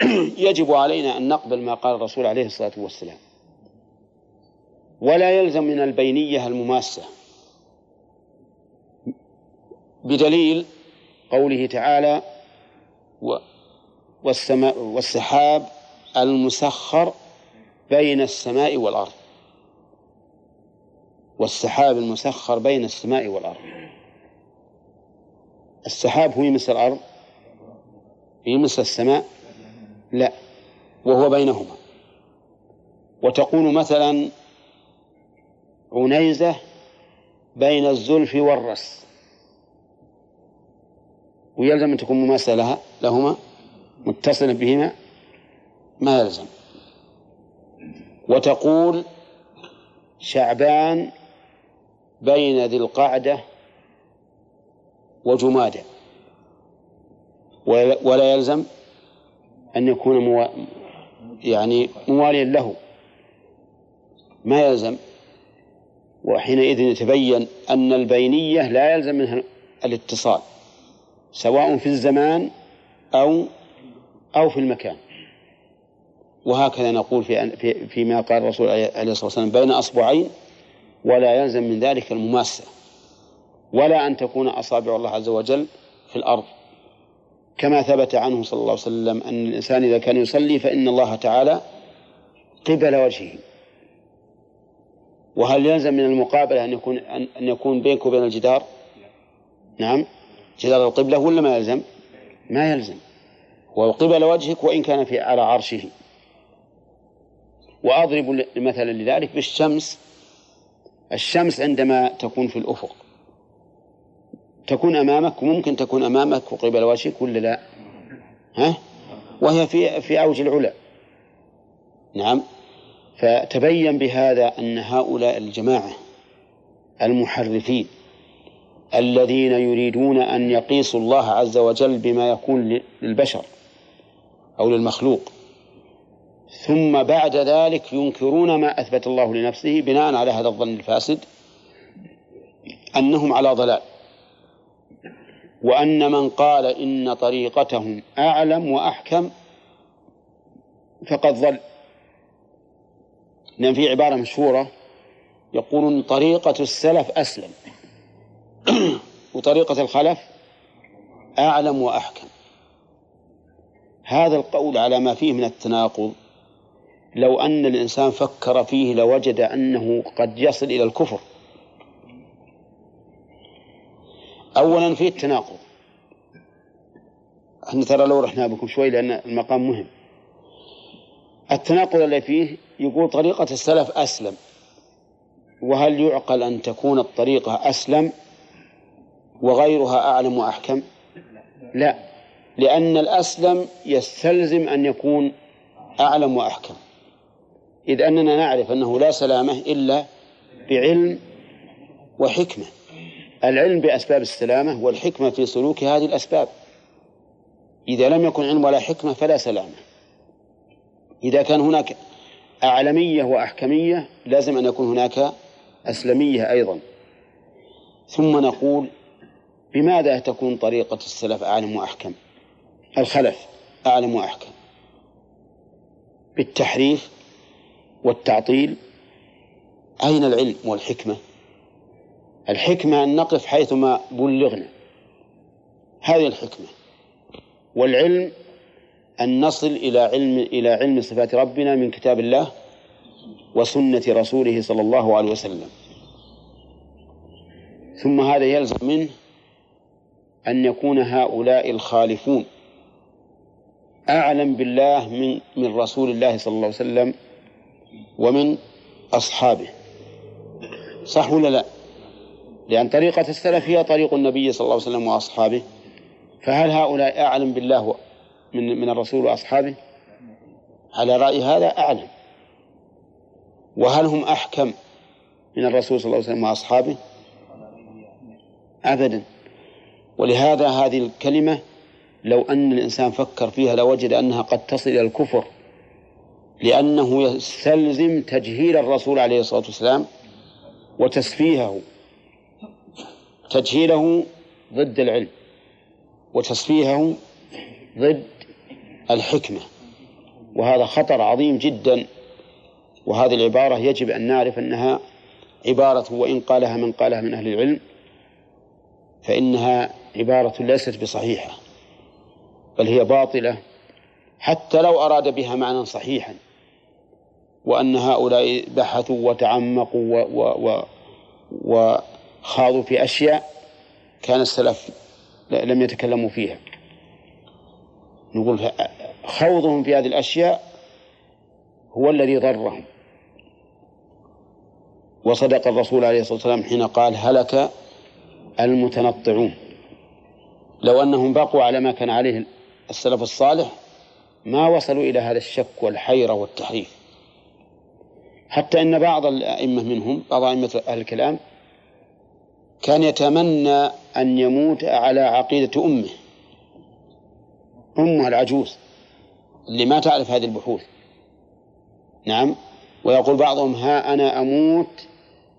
يجب علينا أن نقبل ما قال الرسول عليه الصلاة والسلام. ولا يلزم من البينية المماسة. بدليل قوله تعالى والسماء والسحاب المسخر بين السماء والأرض. والسحاب المسخر بين السماء والأرض. السحاب هو يمس الأرض؟ يمس السماء؟ لا. وهو بينهما. وتكون مثلا عنيزة بين الزلف والرس. ويلزم أن تكون مماثلة لها لهما متصلة بهما ما يلزم. وتقول شعبان بين ذي القعدة وجمادة ولا يلزم أن يكون مو... يعني مواليا له. ما يلزم. وحينئذ يتبين أن البينية لا يلزم منها الاتصال. سواء في الزمان أو أو في المكان. وهكذا نقول في في فيما قال الرسول عليه الصلاة والسلام بين أصبعين ولا يلزم من ذلك المماسة ولا أن تكون أصابع الله عز وجل في الأرض. كما ثبت عنه صلى الله عليه وسلم أن الإنسان إذا كان يصلي فإن الله تعالى قبل وجهه. وهل يلزم من المقابلة أن يكون أن يكون بينك وبين الجدار؟ نعم. جدار القبلة ولا ما يلزم؟ ما يلزم. وقبل وجهك وإن كان في على عرشه. وأضرب مثلا لذلك بالشمس. الشمس عندما تكون في الأفق. تكون أمامك وممكن تكون أمامك وقبل وجهك ولا لا؟ ها؟ وهي في في أوج العلا. نعم. فتبين بهذا أن هؤلاء الجماعة المحرفين الذين يريدون أن يقيسوا الله عز وجل بما يكون للبشر أو للمخلوق. ثم بعد ذلك ينكرون ما أثبت الله لنفسه بناء على هذا الظن الفاسد أنهم على ضلال. وأن من قال إن طريقتهم أعلم وأحكم فقد ضل. لأن في عبارة مشهورة يقولون طريقة السلف أسلم. وطريقة الخلف أعلم وأحكم. هذا القول على ما فيه من التناقض لو أن الإنسان فكر فيه لوجد أنه قد يصل إلى الكفر. أولا فيه التناقض. إحنا ترى لو رحنا بكم شوي لأن المقام مهم. التناقض الذي فيه يقول طريقة السلف أسلم. وهل يعقل أن تكون الطريقة أسلم؟ وغيرها أعلم وأحكم؟ لا. لأن الأسلم يستلزم أن يكون أعلم وأحكم. إذ أننا نعرف أنه لا سلامة إلا بعلم وحكمة. العلم بأسباب السلامة والحكمة في سلوك هذه الأسباب. إذا لم يكن علم ولا حكمة فلا سلامة. إذا كان هناك أعلمية وأحكمية لازم أن يكون هناك أسلمية أيضا. ثم نقول بماذا تكون طريقة السلف أعلم وأحكم؟ الخلف أعلم وأحكم. بالتحريف والتعطيل. أين العلم والحكمة؟ الحكمة أن نقف حيثما بلغنا. هذه الحكمة. والعلم أن نصل إلى علم إلى علم صفات ربنا من كتاب الله وسنة رسوله صلى الله عليه وسلم. ثم هذا يلزم منه أن يكون هؤلاء الخالفون أعلم بالله من من رسول الله صلى الله عليه وسلم ومن أصحابه صح ولا لا؟ لأن طريقة السلف هي طريق النبي صلى الله عليه وسلم وأصحابه فهل هؤلاء أعلم بالله من من الرسول وأصحابه؟ على رأي هذا أعلم وهل هم أحكم من الرسول صلى الله عليه وسلم وأصحابه؟ أبدا ولهذا هذه الكلمة لو أن الإنسان فكر فيها لوجد أنها قد تصل إلى الكفر لأنه يستلزم تجهيل الرسول عليه الصلاة والسلام وتسفيهه تجهيله ضد العلم وتسفيهه ضد الحكمة. وهذا خطر عظيم جدا وهذه العبارة يجب أن نعرف أنها عبارة وإن قالها من قالها من أهل العلم. فإنها عبارة ليست بصحيحة بل هي باطلة حتى لو أراد بها معنى صحيحا. وأن هؤلاء بحثوا وتعمقوا و و وخاضوا في أشياء كان السلف لم يتكلموا فيها. نقول خوضهم في هذه الأشياء هو الذي ضرهم. وصدق الرسول عليه الصلاة والسلام حين قال هلك المتنطعون. لو أنهم بقوا على ما كان عليه السلف الصالح ما وصلوا إلى هذا الشك والحيرة والتحريف. حتى أن بعض الأئمة منهم بعض أئمة أهل الكلام كان يتمنى أن يموت على عقيدة أمه. أمه العجوز اللي ما تعرف هذه البحوث. نعم ويقول بعضهم ها أنا أموت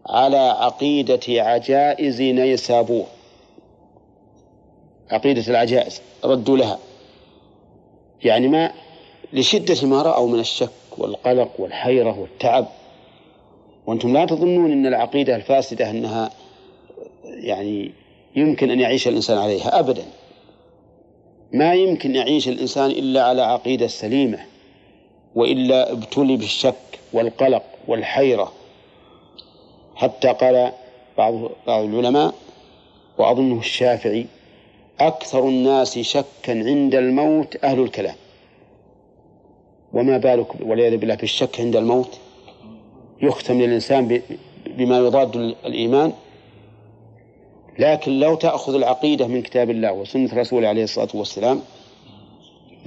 على عقيدة عجائز نيسابور. عقيدة العجائز ردوا لها. يعني ما لشدة ما رأوا من الشك والقلق والحيرة والتعب. وأنتم لا تظنون أن العقيدة الفاسدة أنها يعني يمكن أن يعيش الإنسان عليها أبدا. ما يمكن يعيش الإنسان إلا على عقيدة سليمة وإلا ابتلي بالشك والقلق والحيرة. حتى قال بعض بعض العلماء وأظنه الشافعي أكثر الناس شكا عند الموت أهل الكلام. وما بالك والعياذ بالله بالشك عند الموت؟ يختم للإنسان بما يضاد الإيمان. لكن لو تأخذ العقيدة من كتاب الله وسنة رسوله عليه الصلاة والسلام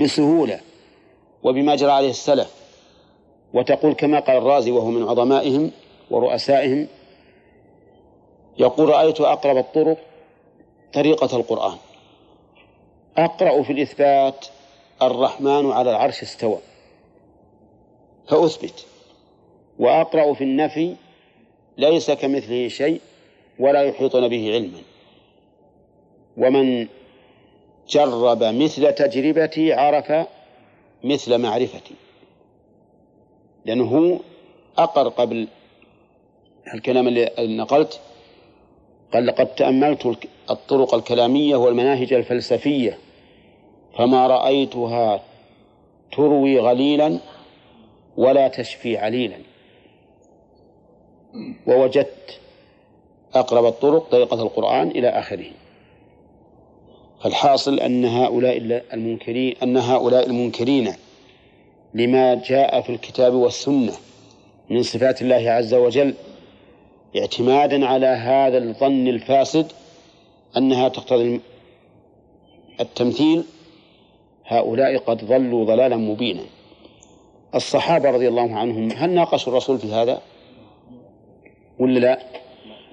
بسهولة وبما جرى عليه السلف وتقول كما قال الرازي وهو من عظمائهم ورؤسائهم يقول رأيت أقرب الطرق طريقة القرآن. أقرأ في الإثبات الرحمن على العرش استوى. فأثبت. وأقرأ في النفي ليس كمثله شيء ولا يحيطون به علما. ومن جرب مثل تجربتي عرف مثل معرفتي. لأنه أقر قبل الكلام اللي نقلت قال لقد تأملت الطرق الكلامية والمناهج الفلسفية فما رأيتها تروي غليلا ولا تشفي عليلا. ووجدت أقرب الطرق طريقة القرآن إلى آخره. فالحاصل أن هؤلاء المنكرين أن هؤلاء المنكرين لما جاء في الكتاب والسنة من صفات الله عز وجل اعتمادا على هذا الظن الفاسد أنها تقتضي التمثيل هؤلاء قد ضلوا ضلالا مبينا. الصحابة رضي الله عنهم هل ناقشوا الرسول في هذا؟ ولا لا؟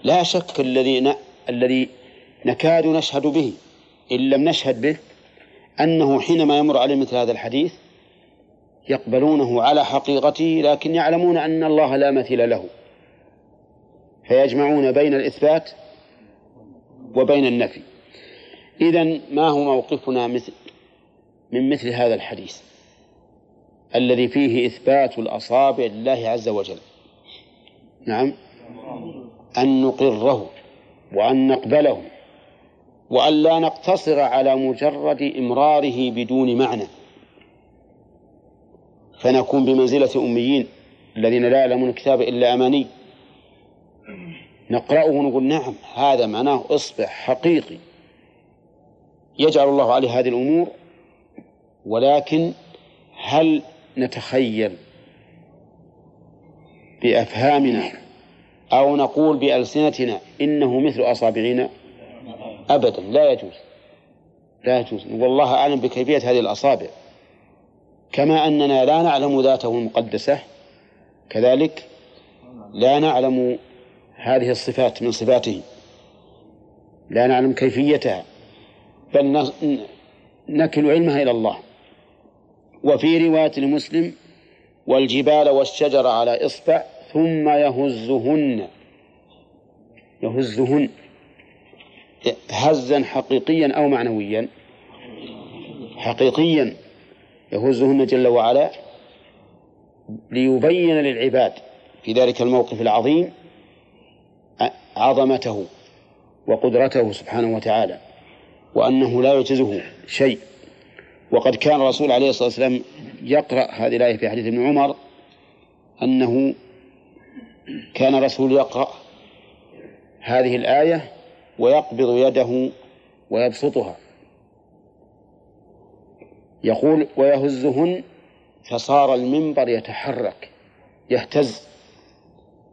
لا شك الذي الذي نكاد نشهد به إن لم نشهد به أنه حينما يمر عليه مثل هذا الحديث يقبلونه على حقيقته لكن يعلمون أن الله لا مثيل له. فيجمعون بين الإثبات وبين النفي. إذا ما هو موقفنا مثل من مثل هذا الحديث؟ الذي فيه إثبات الأصابع لله عز وجل. نعم. أن نقره وأن نقبله وأن لا نقتصر على مجرد إمراره بدون معنى. فنكون بمنزلة أميين الذين لا يعلمون الكتاب إلا أماني. نقرأه ونقول نعم هذا معناه إصبع حقيقي يجعل الله عليه هذه الأمور ولكن هل نتخيل بأفهامنا أو نقول بألسنتنا إنه مثل أصابعنا؟ أبدا لا يجوز لا يجوز. والله أعلم بكيفية هذه الأصابع. كما أننا لا نعلم ذاته المقدسة كذلك لا نعلم هذه الصفات من صفاته. لا نعلم كيفيتها بل نكل علمها إلى الله. وفي رواية لمسلم والجبال والشجر على إصبع ثم يهزهن. يهزهن. هزا حقيقيا أو معنويا. حقيقيا يهزهن جل وعلا ليبين للعباد في ذلك الموقف العظيم. عظمته وقدرته سبحانه وتعالى وأنه لا يعجزه شيء. وقد كان الرسول عليه الصلاة والسلام يقرأ هذه الآية في حديث ابن عمر أنه كان الرسول يقرأ هذه الآية ويقبض يده ويبسطها. يقول ويهزهن فصار المنبر يتحرك يهتز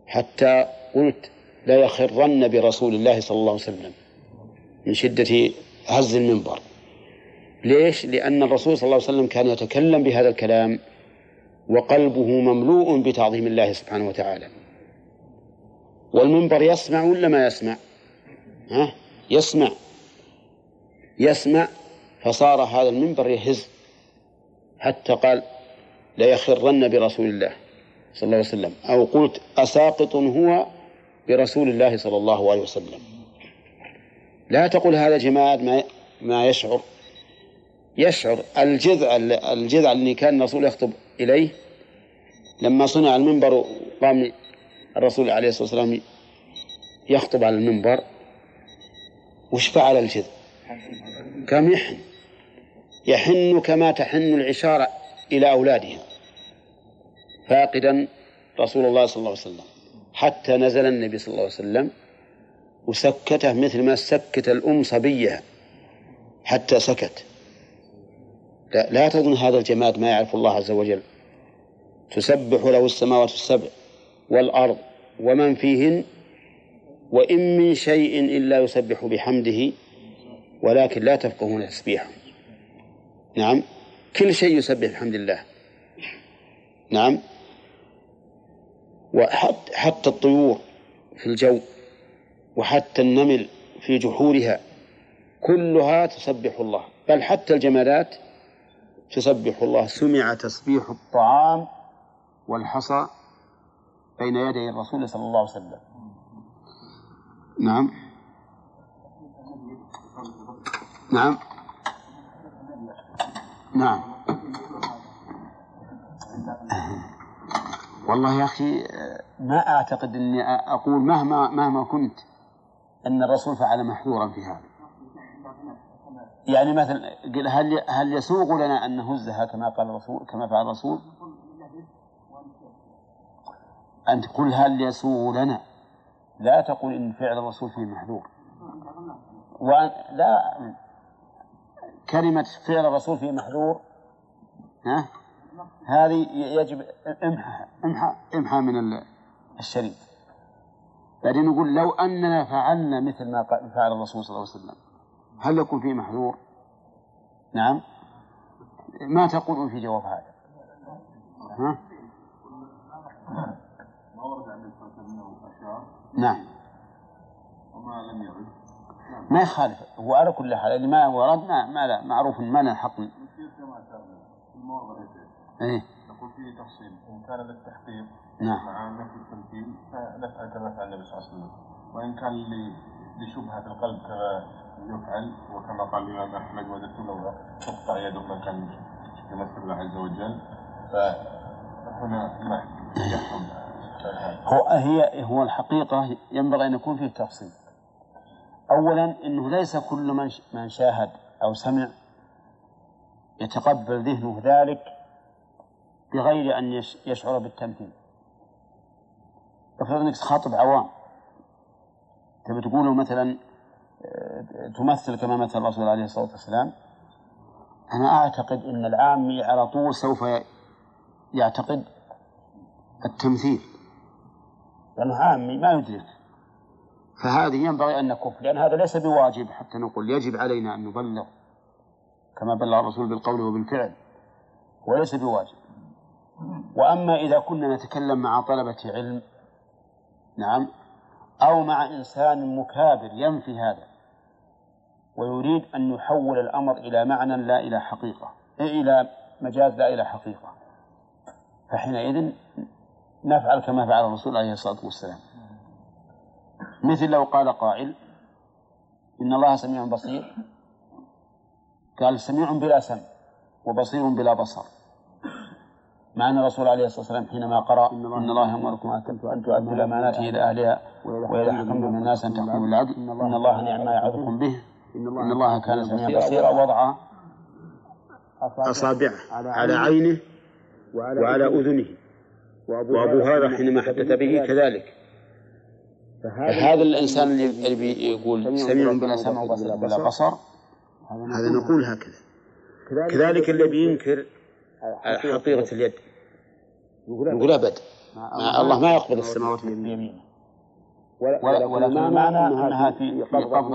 حتى قلت لا يخرن برسول الله صلى الله عليه وسلم من شدة هز المنبر ليش؟ لأن الرسول صلى الله عليه وسلم كان يتكلم بهذا الكلام وقلبه مملوء بتعظيم الله سبحانه وتعالى والمنبر يسمع ولا ما يسمع؟ ها؟ يسمع يسمع فصار هذا المنبر يهز حتى قال ليخرن برسول الله صلى الله عليه وسلم أو قلت أساقط هو برسول الله صلى الله عليه وسلم. لا تقول هذا جماد ما ما يشعر. يشعر الجذع الجذع اللي كان الرسول يخطب إليه لما صنع المنبر قام الرسول عليه الصلاة والسلام يخطب على المنبر وش فعل الجذع؟ كم يحن. يحن كما تحن العشارة إلى أولادها. فاقدا رسول الله صلى الله عليه وسلم. حتى نزل النبي صلى الله عليه وسلم وسكته مثل ما سكت الأم صبيها حتى سكت. لا, لا تظن هذا الجماد ما يعرف الله عز وجل. تسبح له السماوات السبع والأرض ومن فيهن وإن من شيء إلا يسبح بحمده ولكن لا تفقهون تسبيحه. نعم. كل شيء يسبح بحمد الله. نعم. وحتى حتى الطيور في الجو وحتى النمل في جحورها. كلها تسبح الله. بل حتى الجمادات تسبح الله. سمع تسبيح الطعام والحصى بين يدي الرسول صلى الله عليه وسلم. نعم. نعم. نعم. والله يا أخي ما أعتقد أني أقول مهما مهما كنت أن الرسول فعل محظورا في هذا. يعني مثلا هل هل يسوغ لنا أن نهزها كما قال الرسول كما فعل الرسول؟ أن تقول هل يسوغ لنا؟ لا تقول إن فعل الرسول فيه محذور. لا. كلمة فعل الرسول فيه محذور ها؟ هذه يجب امحى امحى امحى من الشريف. بعدين نقول لو أننا فعلنا مثل ما فعل الرسول صلى الله عليه وسلم هل يكون فيه محذور؟ نعم. ما تقولون في جواب هذا؟ ها؟ ما ورد عن أنه أشار. نعم. وما لم يرد. ما يخالف. هو على كل حال اللي ما ورد ما, ما لا معروف ما له حق. إيه. نقول فيه تفصيل إن كان للتحقيق نعم. مع نفي التمثيل فنفعل كما فعل النبي صلى الله عليه وسلم. وإن كان لشبهة القلب كما يفعل وكما قال الإمام أحمد وددت لو تقطع يده مكان يمثل الله عز وجل فهنا ما يحكم. هو هي هو الحقيقة ينبغي أن يكون فيه تفصيل. أولا أنه ليس كل من من شاهد أو سمع يتقبل ذهنه ذلك بغير أن يش- يشعر بالتمثيل افرض أنك تخاطب عوام. تبي تقول مثلا آه، تمثل كما مثل الرسول عليه الصلاة والسلام. أنا أعتقد أن العامي على طول سوف يعتقد التمثيل. لأنه عامي ما يدرك. فهذه ينبغي أن نكف لأن هذا ليس بواجب حتى نقول. يجب علينا أن نبلغ كما بلغ الرسول بالقول وبالفعل. وليس بواجب. وأما إذا كنا نتكلم مع طلبة علم نعم أو مع إنسان مكابر ينفي هذا ويريد أن يحول الأمر إلى معنى لا إلى حقيقة إيه إلى مجاز لا إلى حقيقة. فحينئذ نفعل كما فعل الرسول عليه الصلاة والسلام. مثل لو قال قائل إن الله سميع بصير قال سميع بلا سمع وبصير بلا بصر. مع أن الرسول عليه الصلاة والسلام حينما قرأ إن الله يأمركم أن تؤدوا الأمانات إلى أهلها وإذا حكمتم من الناس أن تحكموا بالعدل إن الله نعم ما يعظكم به. إن الله كان سميعا بصيرا وضع أصابعه على عينه وعلى أذنه. وأبو هذا حينما حدث به كذلك. فهذا الإنسان اللي بيقول سميع بلا سمع وبصر بلا بصر. هذا نقول هكذا. كذلك اللي بينكر حقيقة اليد. يقول أبد. ما الله ما يقبل السماوات بيمينه ولكن المعنى أنها في في قبض